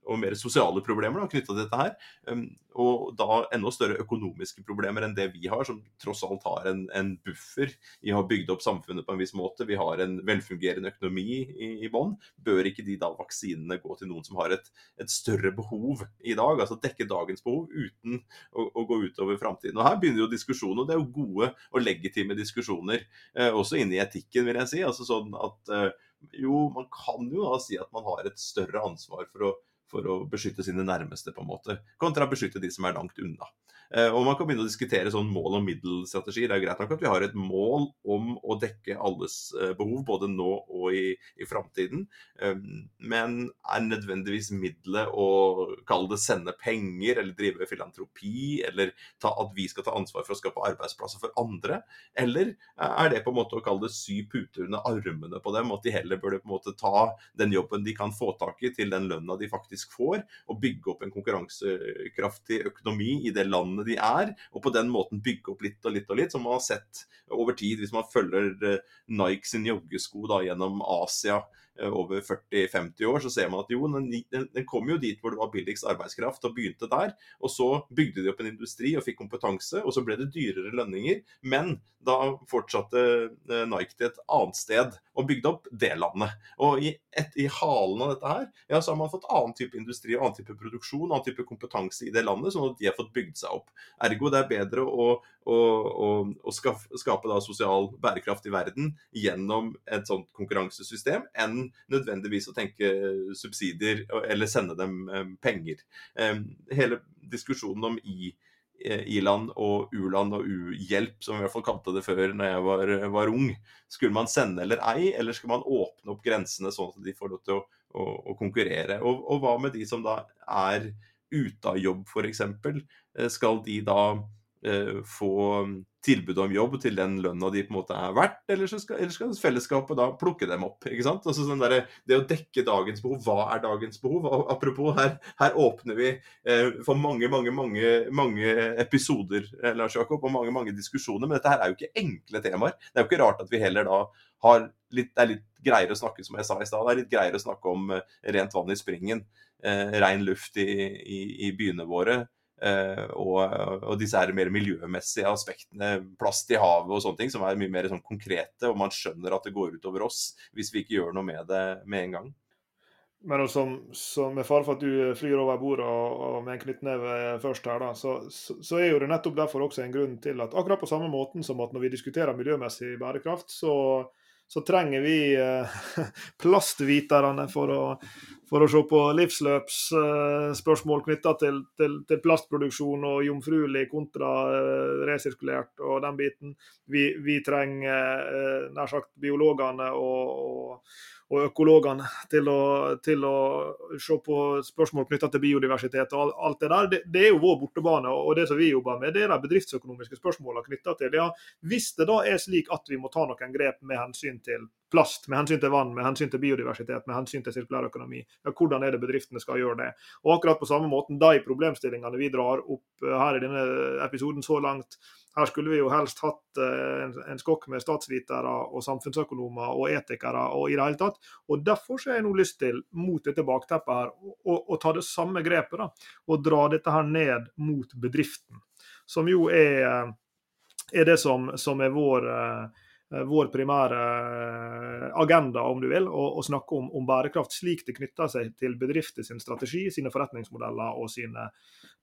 og mer sosiale problemer knytta til dette her. Um, og da enda større økonomiske problemer enn det vi har, som tross alt har en, en buffer å ha bygd opp samfunnet på en viss måte. Vi har en velfungerende økonomi i, i bånn. Bør ikke de da vaksinene gå til noen som har et, et, større behov i dag? Altså dekke dagens behov uten å, å gå utover framtiden. Og Her begynner jo diskusjonen, og det er jo gode og legitime diskusjoner. Eh, også inne i etikken, vil jeg si. altså sånn at eh, jo, man kan jo da si at man har et større ansvar for å for å beskytte sine nærmeste, på en måte, kontra å beskytte de som er langt unna. Eh, og Man kan begynne å diskutere sånn mål- og middelstrategi. Det er greit nok at vi har et mål om å dekke alles eh, behov, både nå og i, i framtiden. Eh, men er nødvendigvis middelet å kalle det sende penger, eller drive filantropi, eller ta, at vi skal ta ansvar for å skape arbeidsplasser for andre? Eller er det på en måte å kalle det sy puter under armene på dem, at de heller burde på en måte ta den jobben de kan få tak i, til den lønna de faktisk får, og bygge opp en konkurransekraftig økonomi i det landet de er, og på den måten bygge opp litt og litt og litt, som man har sett over tid hvis man følger eh, Nike sin joggesko da, gjennom Asia over 40-50 år, så ser man at jo, den, den, kom jo dit hvor det var billigst arbeidskraft, og begynte der. Og så bygde de opp en industri og fikk kompetanse, og så ble det dyrere lønninger. Men da fortsatte eh, Nike til et annet sted og bygde opp det landet. Og i, et, i halen av dette her, ja, så har man fått annen type industri, annen type produksjon, annen type kompetanse i det landet, sånn at de har fått bygd seg opp. Ergo det er bedre å, å, å, å skape da, sosial bærekraft i verden gjennom et sånt konkurransesystem enn nødvendigvis å tenke subsidier eller sende dem eh, penger. Hele diskusjonen om i eh, i-land og u-land og u-hjelp, som vi i hvert fall kalte det før når jeg var, var, ung. Skulle man sende eller ei, eller skal man åpne opp grensene sånn at de får lov til å, å, å konkurrere? Og, og, hva med de som da er ute av jobb, f.eks.? Eh, skal de da eh, få tilbud om jobb til den lønna de på en måte er verdt, eller, skal, eller skal fellesskapet da plukke dem opp? ikke sant? Altså sånn der, Det å dekke dagens behov, hva er dagens behov? Apropos, her, her åpner vi eh, for mange mange, mange, mange episoder eh, Lars Jakob, og mange mange diskusjoner, men dette her er jo ikke enkle temaer. Det er jo ikke rart at vi heller da har litt, det er litt greiere å snakke som jeg sa i sted, det er litt greiere å snakke om eh, rent vann i springen, eh, ren luft i, i, i byene våre. Uh, og, og, disse her mer miljømessige aspektene, plast i havet og sånne ting, som er mye mer sånn konkrete, og man skjønner at det går utover oss hvis vi ikke gjør noe med det med en gang. Men som med fare for at du flyr over bordet og, og med en knyttneve først her, da, så, så, så, er jo det nettopp derfor også en grunn til at akkurat på samme måten som at når vi diskuterer miljømessig bærekraft, så så trenger vi eh, plastviterne for å, for å se på livsløpsspørsmål eh, knytta til, til, til, plastproduksjon og jomfruelig kontra eh, resirkulert og den biten. Vi, vi trenger nær sagt biologene og, og og økologene til å, til å, se på spørsmål knytta til biodiversitet og alt det der. Det, det, er jo vår bortebane, og det som vi jobber med, det er de bedriftsøkonomiske spørsmålene knytta til ja, Hvis det da er slik at vi må ta noen grep med hensyn til plast, med hensyn til vann, med hensyn til biodiversitet, med hensyn til sirkulær økonomi. Ja, hvordan er det bedriftene skal gjøre det? Og akkurat på samme måten, de problemstillingene vi drar opp eh, her i denne episoden så langt, her skulle vi jo helst hatt eh, en, en skokk med statsvitere og samfunnsøkonomer og etikere og i det hele tatt. Og Derfor så har jeg nå lyst til, mot dette bakteppet her, å, å ta det samme grepet da, og dra dette her ned mot bedriften. Som jo er, er det som, som er vår eh, Eh, vår primære eh, agenda, om du vil, å snakke om, om, bærekraft slik det knytter seg til bedrifter sin strategi, sine forretningsmodeller og sine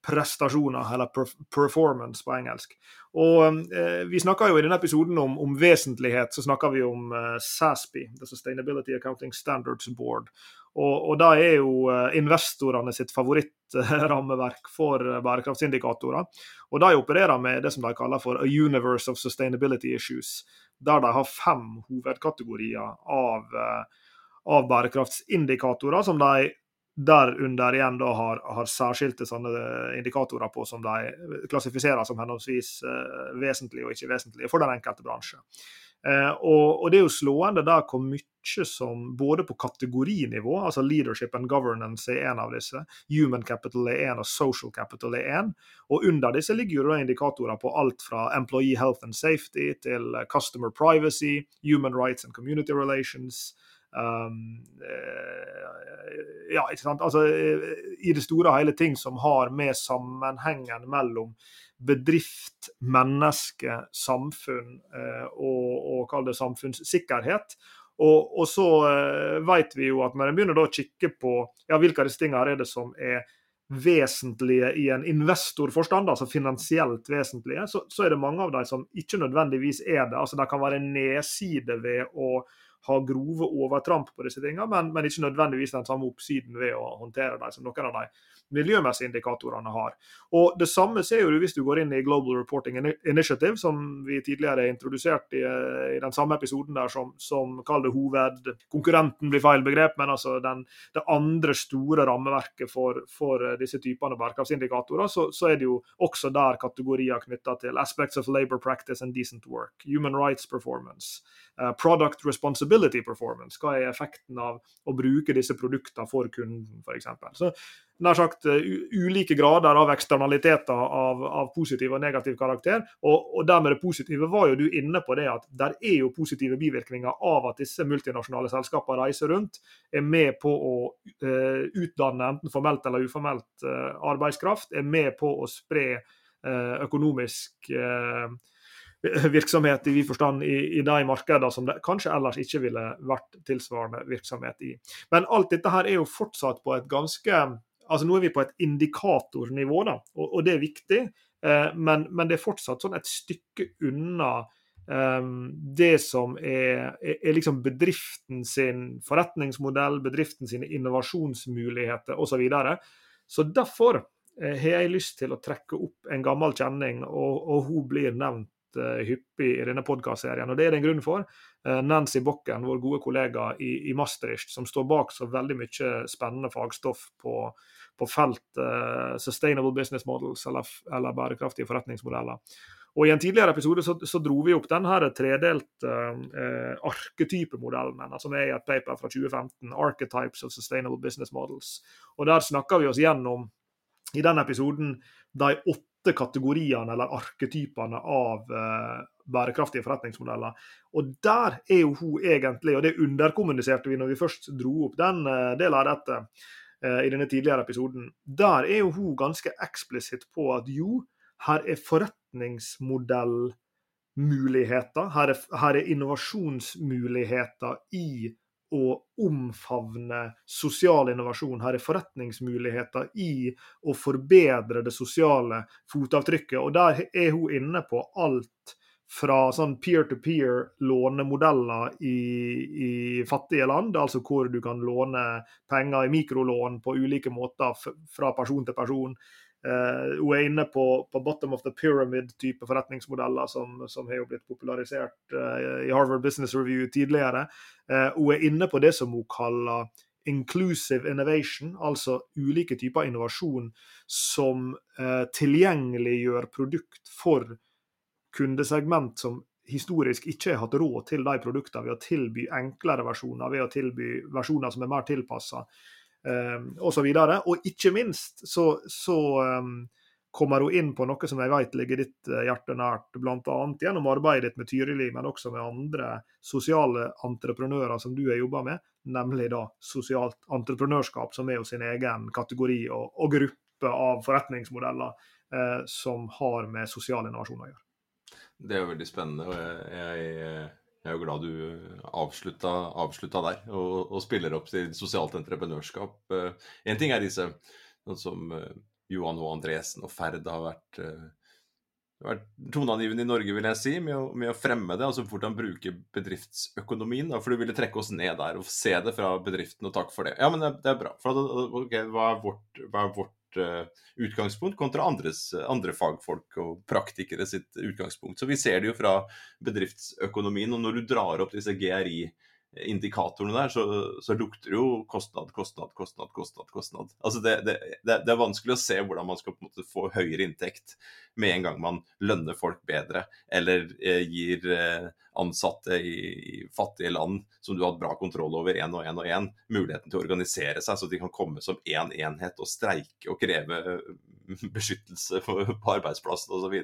prestasjoner, eller performance på engelsk. Og eh, Vi snakker jo i denne episoden om, om vesentlighet, så snakker vi om eh, SASPI, The Sustainability Accounting Standards Board. Og, og da er jo eh, investorene sitt favorittrammeverk for bærekraftsindikatorer. Og de opererer med det som de kaller for a universe of sustainability issues, der de har fem hovedkategorier av, av bærekraftsindikatorer som de derunder igjen da har, har, særskilte sånne indikatorer på som de klassifiserer som henholdsvis uh, vesentlige og ikke vesentlige for den enkelte bransje. Uh, og, og, Det er jo slående der hvor mye som både på kategorinivå, altså leadership and governance er en av disse, human capital er en og social capital er en, og under disse ligger jo indikatorer på alt fra employee health and safety til customer privacy, human rights and community relations, Um, ja, ikke sant. Altså, eh, I det store og hele ting som har med sammenhengen mellom bedrift, menneske, samfunn uh, og, og kall det samfunnssikkerhet. Og, og så uh, vet vi jo at når en begynner å kikke på ja, hvilke av disse tingene er det som er vesentlige i en investorforstand, altså finansielt vesentlige, så, så er det mange av dem som ikke nødvendigvis er det. Altså Det kan være en nedside ved å ha grove overtramp på disse tingene, men, men, ikke nødvendigvis den samme oppsiden ved å håndtere dem som noen av de miljømessige indikatorene har. Og Det samme ser du hvis du går inn i Global Reporting Initiative, som vi tidligere introdusert i, i den samme episoden der som, som kall hoved... Konkurrenten blir feil begrep, men altså den, det andre store rammeverket for, for disse typene bærekraftsindikatorer, så, så, er det jo også der kategorier knytta til aspects of labor practice and decent work, human rights performance, uh, product responsibility performance. Hva er effekten av å bruke disse produktene for kunden, f.eks. Så nær sagt uh, ulike grader av eksternaliteter av, av, positiv og negativ karakter. Og, og dermed det positive var jo du inne på det at der er jo positive bivirkninger av at disse multinasjonale selskapene reiser rundt, er med på å uh, utdanne enten formelt eller uformelt uh, arbeidskraft, er med på å spre økonomisk virksomhet i vid forstand i, i de markedene som det kanskje ellers ikke ville vært tilsvarende virksomhet i. Men alt dette her er jo fortsatt på et ganske altså Nå er vi på et indikatornivå, da, og, og det er viktig, eh, men, men, det er fortsatt sånn et stykke unna eh, det som er, er, er, liksom bedriften sin forretningsmodell, bedriften sine innovasjonsmuligheter osv. Så, videre. så derfor eh, har jeg lyst til å trekke opp en gammel kjenning, og, og hun blir nevnt uh, hyppig i denne podkastserien. Og det er det en grunn for. Nancy Bokken, vår gode kollega i, i Maastricht, som står bak så veldig mye spennende fagstoff på, på felt uh, sustainable business models, eller, eller, bærekraftige forretningsmodeller. Og I en tidligere episode så, så dro vi opp den her tredelte uh, arketypemodellen, som altså er i et paper fra 2015, 'Archetypes of Sustainable Business Models'. Og Der snakker vi oss gjennom i den episoden de åtte kategoriene eller arketypene av uh, bærekraftige forretningsmodeller. Og der er jo hun egentlig, og det underkommuniserte vi når vi først dro opp den delen av dette, Eh, i denne tidligere episoden, der er jo hun ganske eksplisitt på at jo, her er forretningsmodellmuligheter, her er, her er innovasjonsmuligheter i å omfavne sosial innovasjon. Her er forretningsmuligheter i å forbedre det sosiale fotavtrykket. Og der er hun inne på alt fra sånn peer-to-peer-lånemodeller i, i, fattige land, altså hvor du kan låne penger i mikrolån på ulike måter fra person til person. Uh, hun er inne på, på bottom of the pyramid-type forretningsmodeller som, som, har jo blitt popularisert uh, i Harvard Business Review tidligere. Uh, hun er inne på det som hun kaller inclusive innovation, altså ulike typer innovasjon som tilgjengeliggjør produkt for kundesegment som historisk ikke har hatt råd til de produktene ved å tilby enklere versjoner, ved å tilby versjoner som er mer tilpassa um, osv. Og, og ikke minst så, så um, kommer hun inn på noe som jeg vet ligger ditt eh, hjerte nært, bl.a. gjennom arbeidet ditt med Tyrili, men også med andre sosiale entreprenører som du har jobba med, nemlig da sosialt entreprenørskap, som er jo sin egen kategori og, og gruppe av forretningsmodeller eh, som har med sosial innovasjon å gjøre. Det er veldig spennende, og jeg, jeg, jeg er jo glad du avslutta, avslutta der og, og, spiller opp til sosialt entreprenørskap. Én en ting er disse, sånn som uh, Johan og Andresen og Ferd har vært uh, vært toneangivende i Norge, vil jeg si, med å, med å, fremme det. Altså hvordan bruke bedriftsøkonomien. Da, for du ville trekke oss ned der og se det fra bedriften, og takk for det. Ja, men det, det er bra. For okay, hva er vårt, hva er vårt utgangspunkt kontra andres, andre fagfolk og praktikere sitt utgangspunkt? Så vi ser det jo fra bedriftsøkonomien. Og når du drar opp disse GRI indikatorene der, så, så, lukter det jo kostnad, kostnad, kostnad, kostnad. kostnad. Altså det, det, det, er vanskelig å se hvordan man skal på en måte få høyere inntekt med en gang man lønner folk bedre, eller eh, gir eh, ansatte i, i, fattige land som du har hatt bra kontroll over én og én og én, muligheten til å organisere seg så de kan komme som én en enhet og streike og kreve eh, beskyttelse på, arbeidsplassen osv.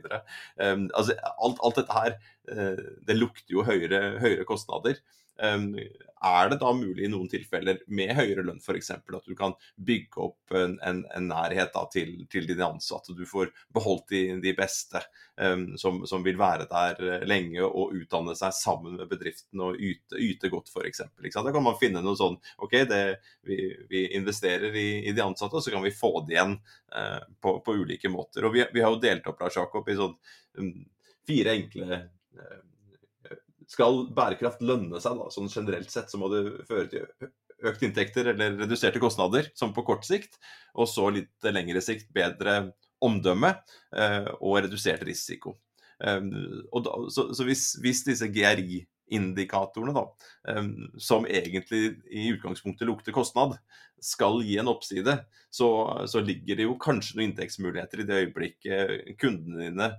Um, altså, alt, alt dette her, eh, det lukter jo høyere, høyere kostnader. Er det da mulig i noen tilfeller med høyere lønn f.eks. at du kan bygge opp en, en, en nærhet da, til, til, dine ansatte? Du får beholdt de, de beste um, som, som, vil være der eh, lenge og utdanne seg sammen med bedriften og yte, yte godt f.eks. Da kan man finne noe sånn OK, det, vi, vi, investerer i, i, de ansatte, og så kan vi få det igjen uh, på, på, ulike måter. Og vi, vi har jo delt opp Lars Jakob, i sånn um, fire enkle uh, skal bærekraft lønne seg, da, sånn generelt sett, så må det føre til økte inntekter eller reduserte kostnader, som på kort sikt, og så litt lengre sikt bedre omdømme eh, og redusert risiko. Um, da, så, så hvis, hvis, disse GRI-indikatorene, da, som egentlig i utgangspunktet lukter kostnad, skal gi en oppside, så, så ligger det jo kanskje noen inntektsmuligheter i det øyeblikket kundene dine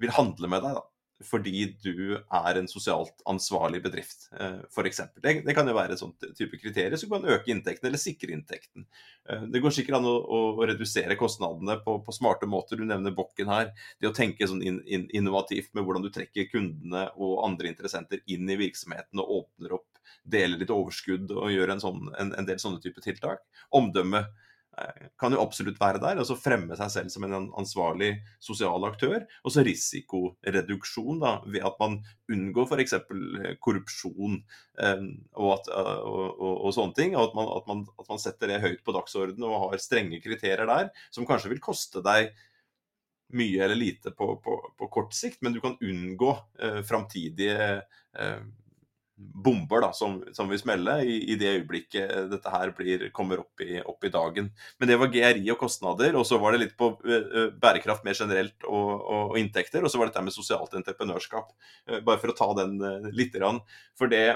vil handle med deg. da fordi du er en sosialt ansvarlig bedrift, eh, f.eks. Det, det kan jo være et sånt type kriterier som kan øke inntekten eller sikre inntekten. Eh, det går sikkert an å, å redusere kostnadene på, på, smarte måter. Du nevner Bokken her. Det å tenke sånn in, in, innovativt med hvordan du trekker kundene og andre interessenter inn i virksomheten og åpner opp, deler litt overskudd og gjør en, sånn, en, en del sånne type tiltak. Omdømme kan jo absolutt være der. altså Fremme seg selv som en ansvarlig sosial aktør. Og så risikoreduksjon da, ved at man unngår f.eks. Eh, korrupsjon eh, og, at, eh, og, og, og, sånne ting. og at man, at, man, at man, setter det høyt på dagsordenen og har strenge kriterier der, som kanskje vil koste deg mye eller lite på, på, på kort sikt, men du kan unngå eh, framtidige eh, bomber da, som, som vil smelle i, i, det øyeblikket dette her blir, kommer opp i, opp i, dagen. Men det var GRI og kostnader, og så var det litt på uh, bærekraft mer generelt og, og, og, inntekter. Og så var dette med sosialt entreprenørskap. Bare for å ta den uh, lite grann. For det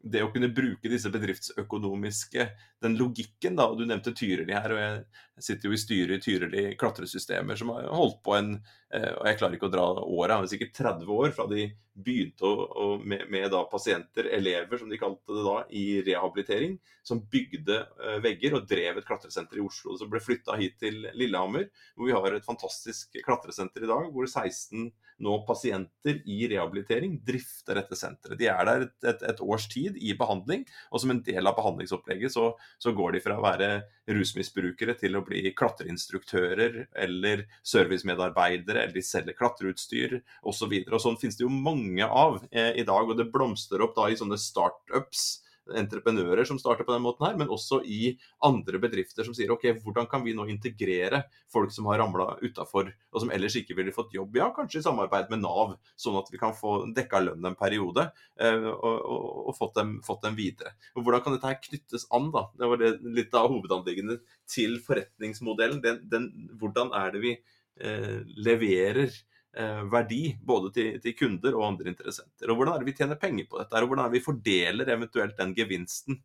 det å kunne bruke disse bedriftsøkonomiske Den logikken, da. og Du nevnte Tyrili her, og jeg sitter jo i styret i Tyrili klatresystemer, som har holdt på en eh, Og jeg klarer ikke å dra året, men sikkert 30 år fra de begynte å, å, med, med pasienter, elever som de kalte det da, i rehabilitering, som bygde uh, vegger og drev et klatresenter i Oslo. Som ble flytta hit til Lillehammer, hvor vi har et fantastisk klatresenter i dag, hvor 16 nå pasienter i rehabilitering drifter dette senteret. De er der et, et, et, års tid i behandling, og som en del av behandlingsopplegget så, så går de fra å være rusmisbrukere til å bli klatreinstruktører eller servicemedarbeidere, eller de selger klatreutstyr osv. Så videre. sånn finnes det jo mange av eh, i dag, og det blomstrer opp da i sånne startups entreprenører som starter på den måten her, men også i andre bedrifter som sier ok, hvordan kan vi nå integrere folk som har ramla utafor, og som ellers ikke ville fått jobb, ja, kanskje i samarbeid med Nav, sånn at vi kan få dekka lønn en periode eh, og, og, og fått, dem, fått, dem, videre. Og Hvordan kan dette her knyttes an, da? Det var det, litt av hovedanliggende til forretningsmodellen. Den, den, hvordan er det vi eh, leverer verdi både til, til, kunder og andre interessenter. Og Hvordan er det vi tjener penger på dette, og hvordan er det vi fordeler eventuelt den gevinsten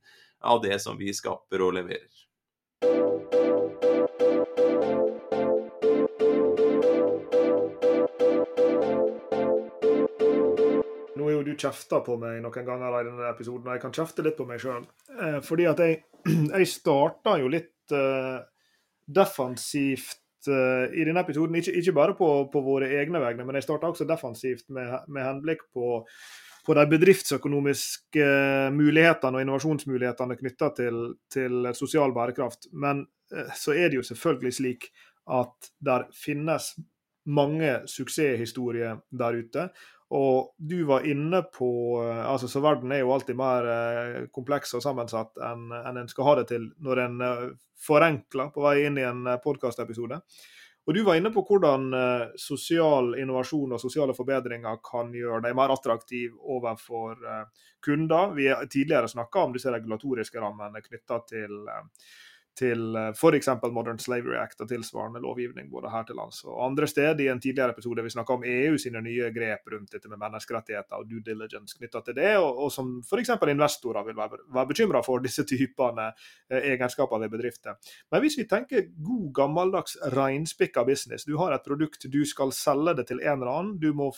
av det som vi skaper og leverer. Nå er jo du kjefta på meg noen ganger i denne episoden, og jeg kan kjefte litt på meg sjøl. Eh, fordi at jeg, jeg starta jo litt uh, defensivt i denne episoden, ikke, ikke bare på, på, våre egne vegne, men jeg starta også defensivt med, med henblikk på, på, de bedriftsøkonomiske mulighetene og innovasjonsmulighetene knytta til, til, sosial bærekraft. Men uh, så er det jo selvfølgelig slik at der finnes mange suksesshistorier der ute. Og du var inne på eh, altså Så verden er jo alltid mer kompleks og sammensatt enn en en skal ha det til når en forenkler på vei inn i en podkastepisode. Og Du var inne på hvordan uh, sosial innovasjon og sosiale forbedringer kan gjøre deg mer attraktiv overfor uh, kunder. Vi har tidligere snakka om disse regulatoriske rammene knytta til til eh, f.eks. Modern Slavery Act og tilsvarende lovgivning både her til lands og andre steder. I en tidligere episode vi snakka om EU sine nye grep rundt dette med menneskerettigheter og due diligence knytta til det, og, og som f.eks. investorer vil være, være bekymra for disse typene eh, egenskaper ved bedrifter. Men hvis vi tenker god, gammeldags reinspikka business, du har et produkt, du skal selge det til en eller annen, du må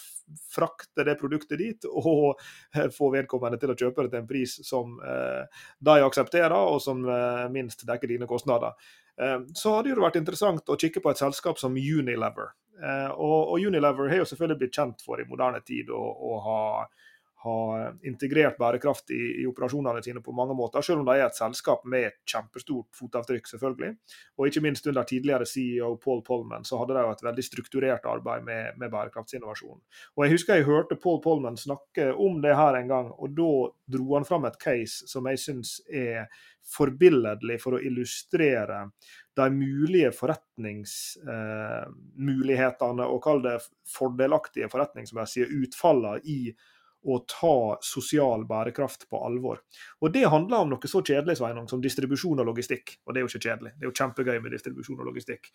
frakte det produktet dit og eh, få vedkommende til å kjøpe det til en pris som eh, de aksepterer, og som eh, minst dekker dine kostnader. Eh, så hadde det vært interessant å kikke på et selskap som Unilever. Eh, og, Unilever har jo selvfølgelig blitt kjent for i moderne tid å, ha ha integrert bærekraft i, i, operasjonene sine på mange måter, selv om de er et selskap med et kjempestort fotavtrykk, selvfølgelig. Og ikke minst under tidligere CEO Paul Polman så hadde de et veldig strukturert arbeid med, med bærekraftsinnovasjon. Og Jeg husker jeg hørte Paul Polman snakke om det her en gang, og da dro han fram et case som jeg syns er forbilledlig for å illustrere de mulige forretningsmulighetene, eh, og kall det fordelaktige forretningsmessige utfallene i å ta sosial bærekraft på alvor. Og Det handler om noe så kjedelig Sveinung, som distribusjon og logistikk. Og det er jo ikke kjedelig, det er jo kjempegøy med distribusjon og logistikk.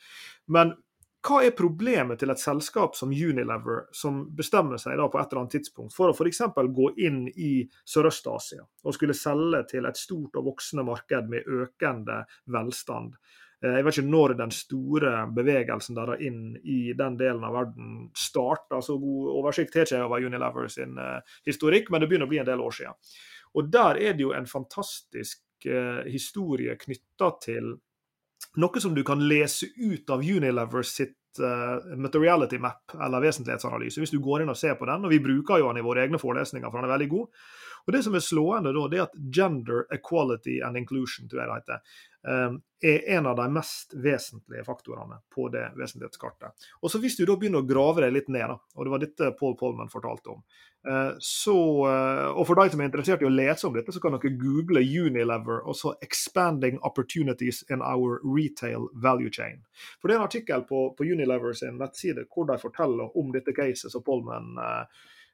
Men hva er problemet til et selskap som Unilever, som bestemmer seg da på et eller annet tidspunkt for å f.eks. gå inn i Sørøst-Asia og skulle selge til et stort og voksende marked med økende velstand? Eh, jeg vet ikke når den store bevegelsen der inn i den delen av verden starta. Så god oversikt har ikke over Unilever sin uh, historikk, men det begynner å bli en del år siden. Og der er det jo en fantastisk uh, historie knytta til noe som du kan lese ut av Unilever sitt materiality map, eller vesentlighetsanalyse, hvis du går inn og ser på den. Og vi bruker jo den i våre egne forelesninger, for den er veldig god. Og Det som er slående, da, det er at gender equality and inclusion tror jeg det heter, er en av de mest vesentlige faktorene på det vesentlighetskartet. Og så Hvis du da begynner å grave deg litt ned, da, og det var dette Paul Polman fortalte om eh, så, eh, Og for de som er interessert i å lese om dette, så kan dere google Unilever og så 'Expanding Opportunities in Our Retail Value Chain'. For Det er en artikkel på, på Unilever sin nettside hvor de forteller om dette caset som Polman Eh,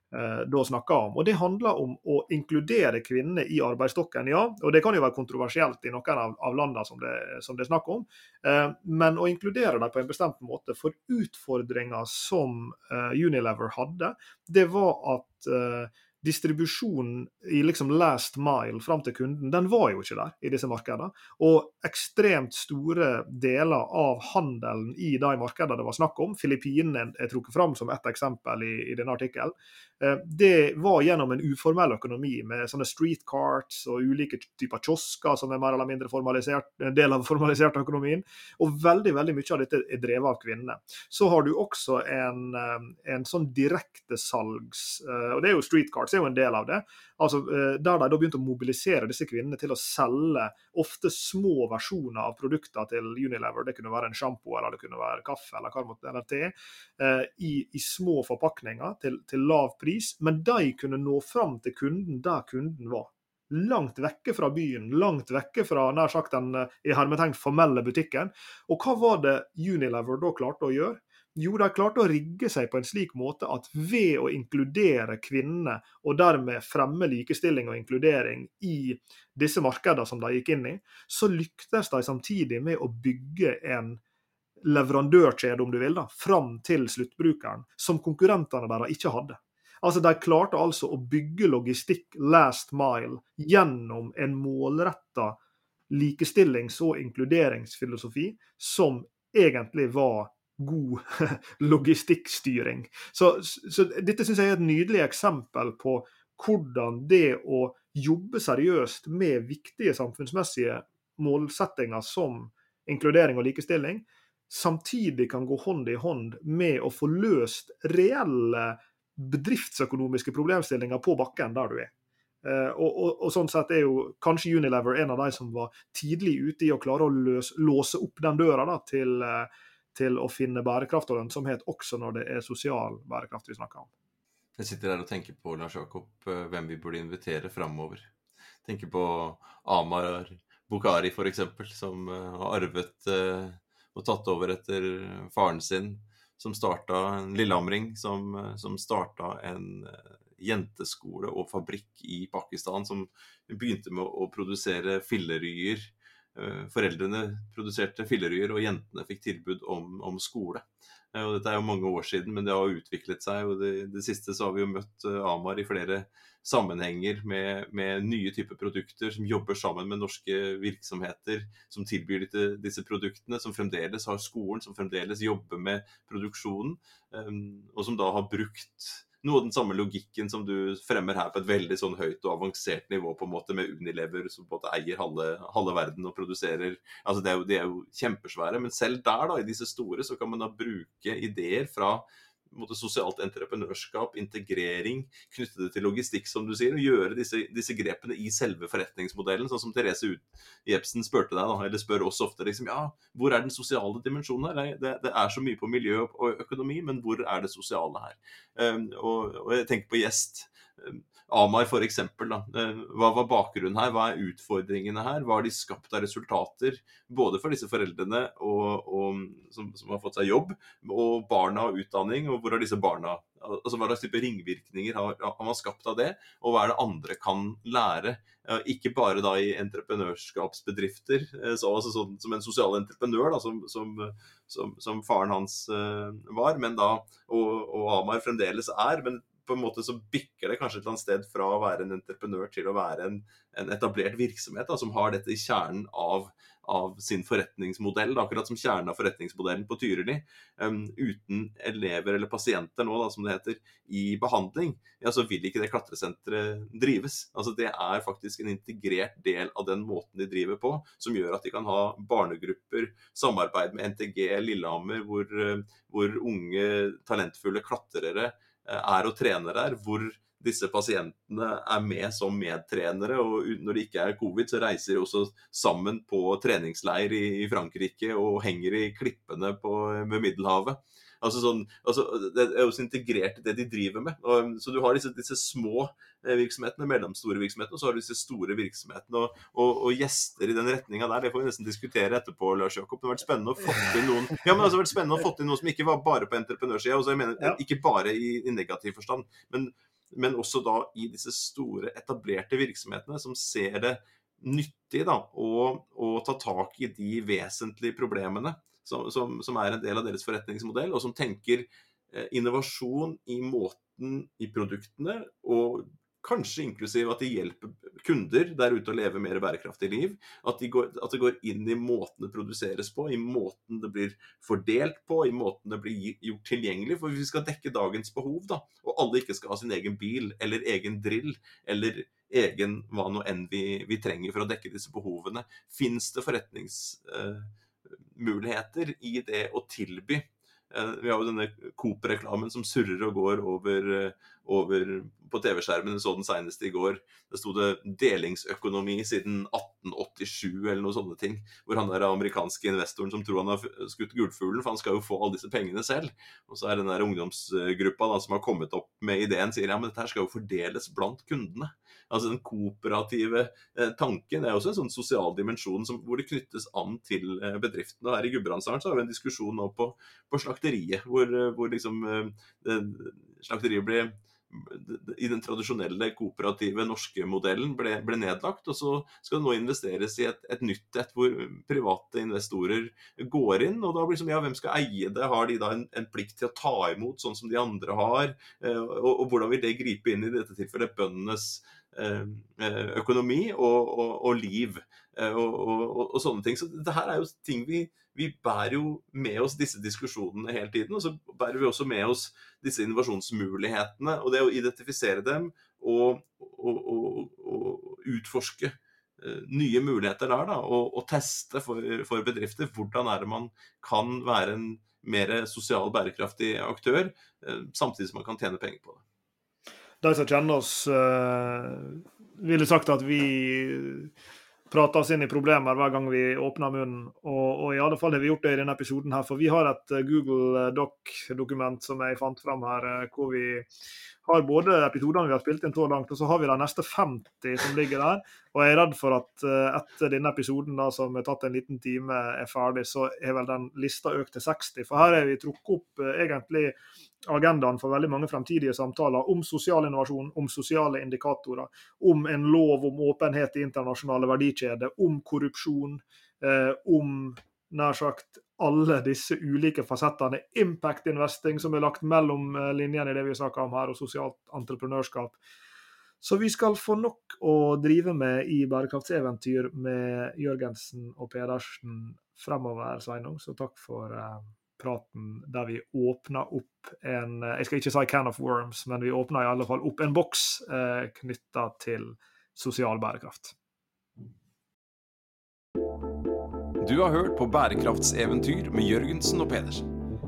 da snakker om. Og Det handler om å inkludere kvinnene i arbeidsstokken, ja. Og det kan jo være kontroversielt i noen av, av landene som det, som det, er snakk om. Eh, men å inkludere dem på en bestemt måte. For utfordringa som eh, Unilever hadde, det var at eh, distribusjonen i liksom last mile fram til kunden, den var jo ikke der i disse markedene. Og ekstremt store deler av handelen i de markedene det var snakk om, Filippinene er trukket fram som ett eksempel i, i denne artikkelen, Eh, det var gjennom en uformell økonomi med sånne street carts og ulike typer kiosker som er mer eller mindre formalisert, en del av formalisert økonomien. Og veldig veldig mye av dette er drevet av kvinnene. Så har du også en, eh, en sånn direktesalgs eh, Og det er jo street carts er jo en del av det. altså Der de da begynte å mobilisere disse kvinnene til å selge ofte små versjoner av produkter til Unilever. Det kunne være en sjampo eller det kunne være kaffe eller eller te, i, i små forpakninger til, til lav pris pris, men de kunne nå fram til kunden der kunden var. Langt vekke fra byen, langt vekke fra nær sagt den eh, i hermetegn formelle butikken. Og hva var det Unilever da klarte å gjøre? Jo, de klarte å rigge seg på en slik måte at ved å inkludere kvinnene, og dermed fremme likestilling og inkludering i disse markedene som de gikk inn i, så lyktes de samtidig med å bygge en leverandørkjede, om du vil, da, fram til sluttbrukeren, som konkurrentene deres ikke hadde. Altså, De klarte altså å bygge logistikk last mile gjennom en målretta likestillings- og inkluderingsfilosofi som egentlig var god logistikkstyring. Så, så dette syns jeg er et nydelig eksempel på hvordan det å jobbe seriøst med viktige samfunnsmessige målsettinger som inkludering og likestilling, samtidig kan gå hånd i hånd med å få løst reelle bedriftsøkonomiske problemstillinger på bakken der du er. Uh, og, og, og, sånn sett er jo kanskje Unilever en av de som var tidlig ute i å klare å løs, låse opp den døra da, til, uh, til, å finne bærekraft og lønnsomhet, også når det er sosial bærekraft vi snakker om. Jeg sitter her og tenker på Lars Jakob, uh, hvem vi burde invitere framover. Tenker på Amar Bukhari f.eks., som har arvet og tatt over etter faren sin, som starta en lillehamring, som, som starta en jenteskole og fabrikk i Pakistan, som begynte med å produsere filleryer. Foreldrene produserte filleryer, og jentene fikk tilbud om, om skole. Og dette er jo mange år siden, men det har utviklet seg. og det, det siste så har vi jo møtt eh, Amar i flere sammenhenger med, med, nye typer produkter som jobber sammen med norske virksomheter som tilbyr disse, disse produktene, som fremdeles har skolen, som fremdeles jobber med produksjonen, um, og som da har brukt noe av den samme logikken som du fremmer her på et veldig sånn høyt og avansert nivå, på en måte med Unilever som på en måte eier halve, halve verden og produserer. Altså det De er jo kjempesvære, men selv der, da, i disse store, så kan man da bruke ideer fra måte, sosialt entreprenørskap, integrering, knytte det til logistikk, som du sier, og gjøre disse, disse grepene i selve forretningsmodellen. Sånn som Therese Jepsen spurte deg, da, eller spør oss ofte, liksom, ja, hvor er den sosiale dimensjonen her? Det, det, er så mye på miljø og økonomi, men hvor er det sosiale her? Um, og, og, jeg tenker på gjest. Amar f.eks. Eh, hva var bakgrunnen her? Hva er utfordringene her? Hva har de skapt av resultater? Både for disse foreldrene og, og, som, som, har fått seg jobb, og barna og utdanning. Og hvor har disse barna altså Hva slags type ringvirkninger har, har, man skapt av det? Og hva er det andre kan lære? Ikke bare da i entreprenørskapsbedrifter, eh, så, altså sånn, som en sosial entreprenør, da, som, som, som, faren hans uh, var, men da, og, og Amar fremdeles er. men på en måte så bikker det kanskje et eller annet sted fra å være en entreprenør til å være en, en etablert virksomhet da, som har dette i kjernen av, av sin forretningsmodell, da, akkurat som kjernen av forretningsmodellen på Tyrili. Um, uten elever eller pasienter nå, da, som det heter, i behandling, ja, så vil ikke det klatresenteret drives. Altså, det er faktisk en integrert del av den måten de driver på, som gjør at de kan ha barnegrupper, samarbeid med NTG Lillehammer, hvor, hvor unge, talentfulle klatrere Eh, er og trener der, hvor disse pasientene er med som medtrenere. og Når det ikke er covid, så reiser de også sammen på treningsleir i Frankrike og henger i klippene på, ved Middelhavet. Altså sånn, altså det er også integrert i det de driver med. Og, så du har disse, disse, små eh, virksomhetene, mellomstore virksomhetene, og så har du disse store virksomhetene. Og, og, og gjester i den retninga der, det får vi nesten diskutere etterpå, Lars Jakob. Det har vært spennende å få inn noen ja, men altså, det har vært spennende å få inn noen som ikke var bare på entreprenørsida. Ja. Ikke bare i, i negativ forstand, men, men også da i disse store, etablerte virksomhetene som ser det nyttig da, å ta tak i de vesentlige problemene som, som, som, er en del av deres forretningsmodell, og som tenker eh, innovasjon i måten i produktene, og kanskje inklusiv at de hjelper kunder der ute å leve mer bærekraftig liv. At, de går, at, det går inn i måten det produseres på, i måten det blir fordelt på, i måten det blir gjort tilgjengelig. For hvis vi skal dekke dagens behov, da, og alle ikke skal ha sin egen bil eller egen drill eller egen hva nå enn vi, vi trenger for å dekke disse behovene, fins det forretnings... Eh, muligheter i det å tilby. Eh, vi har jo denne Coop-reklamen som surrer og går over, eh, over på TV-skjermen. Så den senest i går. Det sto det 'delingsøkonomi siden 1887' eller noe sånne ting. Hvor han der amerikanske investoren som tror han har skutt gullfuglen, for han skal jo få alle disse pengene selv. Og så er den der ungdomsgruppa da, som har kommet opp med ideen, sier ja, men dette her skal jo fordeles blant kundene. Altså Den kooperative eh, tanken er også en sånn sosial dimensjon som, hvor det knyttes an til eh, bedriftene. Og Her i Gudbrandsdalen har vi en diskusjon nå på, på slakteriet, hvor, eh, hvor liksom det, slakteriet blir i den tradisjonelle kooperative norske modellen ble, ble, nedlagt. Og så skal det nå investeres i et, et, nytt et hvor private investorer går inn. Og da blir det som, ja, hvem skal eie det? Har de da en, en plikt til å ta imot sånn som de andre har? Og, og hvordan vil det gripe inn i dette tilfellet bøndenes Eh, eh, økonomi og, og, og liv eh, og, og, sånne ting. Så det her er jo ting vi, vi bærer jo med oss disse diskusjonene hele tiden. Og så bærer vi også med oss disse innovasjonsmulighetene. Og det å identifisere dem og, utforske nye muligheter der, da, og, og teste for, for, bedrifter hvordan er det man kan være en mer sosial bærekraftig aktør, samtidig som man kan tjene penger på det de som kjenner oss, uh, ville sagt at vi prate oss inn i problemer hver gang vi åpner munnen. Og, og, i alle fall har vi gjort det i denne episoden her, for vi har et eh, Google Doc-dokument som jeg fant fram her, eh, hvor vi har både episodene vi har spilt inn så langt, og så har vi de neste 50 som ligger der. Og jeg er redd for at uh, etter denne episoden, da, som har tatt en liten time, er ferdig, så er vel den lista økt til 60. For her har vi trukket opp uh, egentlig agendaen for veldig mange fremtidige samtaler om sosial innovasjon, om sosiale indikatorer, om en lov om åpenhet i internasjonale verdikjeder, om korrupsjon, eh, om nær sagt alle disse ulike fasettene. Impact investing, som er lagt mellom eh, linjene i det vi snakker om her, og sosialt entreprenørskap. Så vi skal få nok å drive med i bærekraftseventyr med Jørgensen og Pedersen fremover, Sveinung. Så takk for uh, praten der vi åpna opp en Jeg skal ikke si can of worms, men vi åpna i alle fall opp en boks uh, knytta til sosial bærekraft. Du har hørt på Bærekraftseventyr med Jørgensen og Pedersen.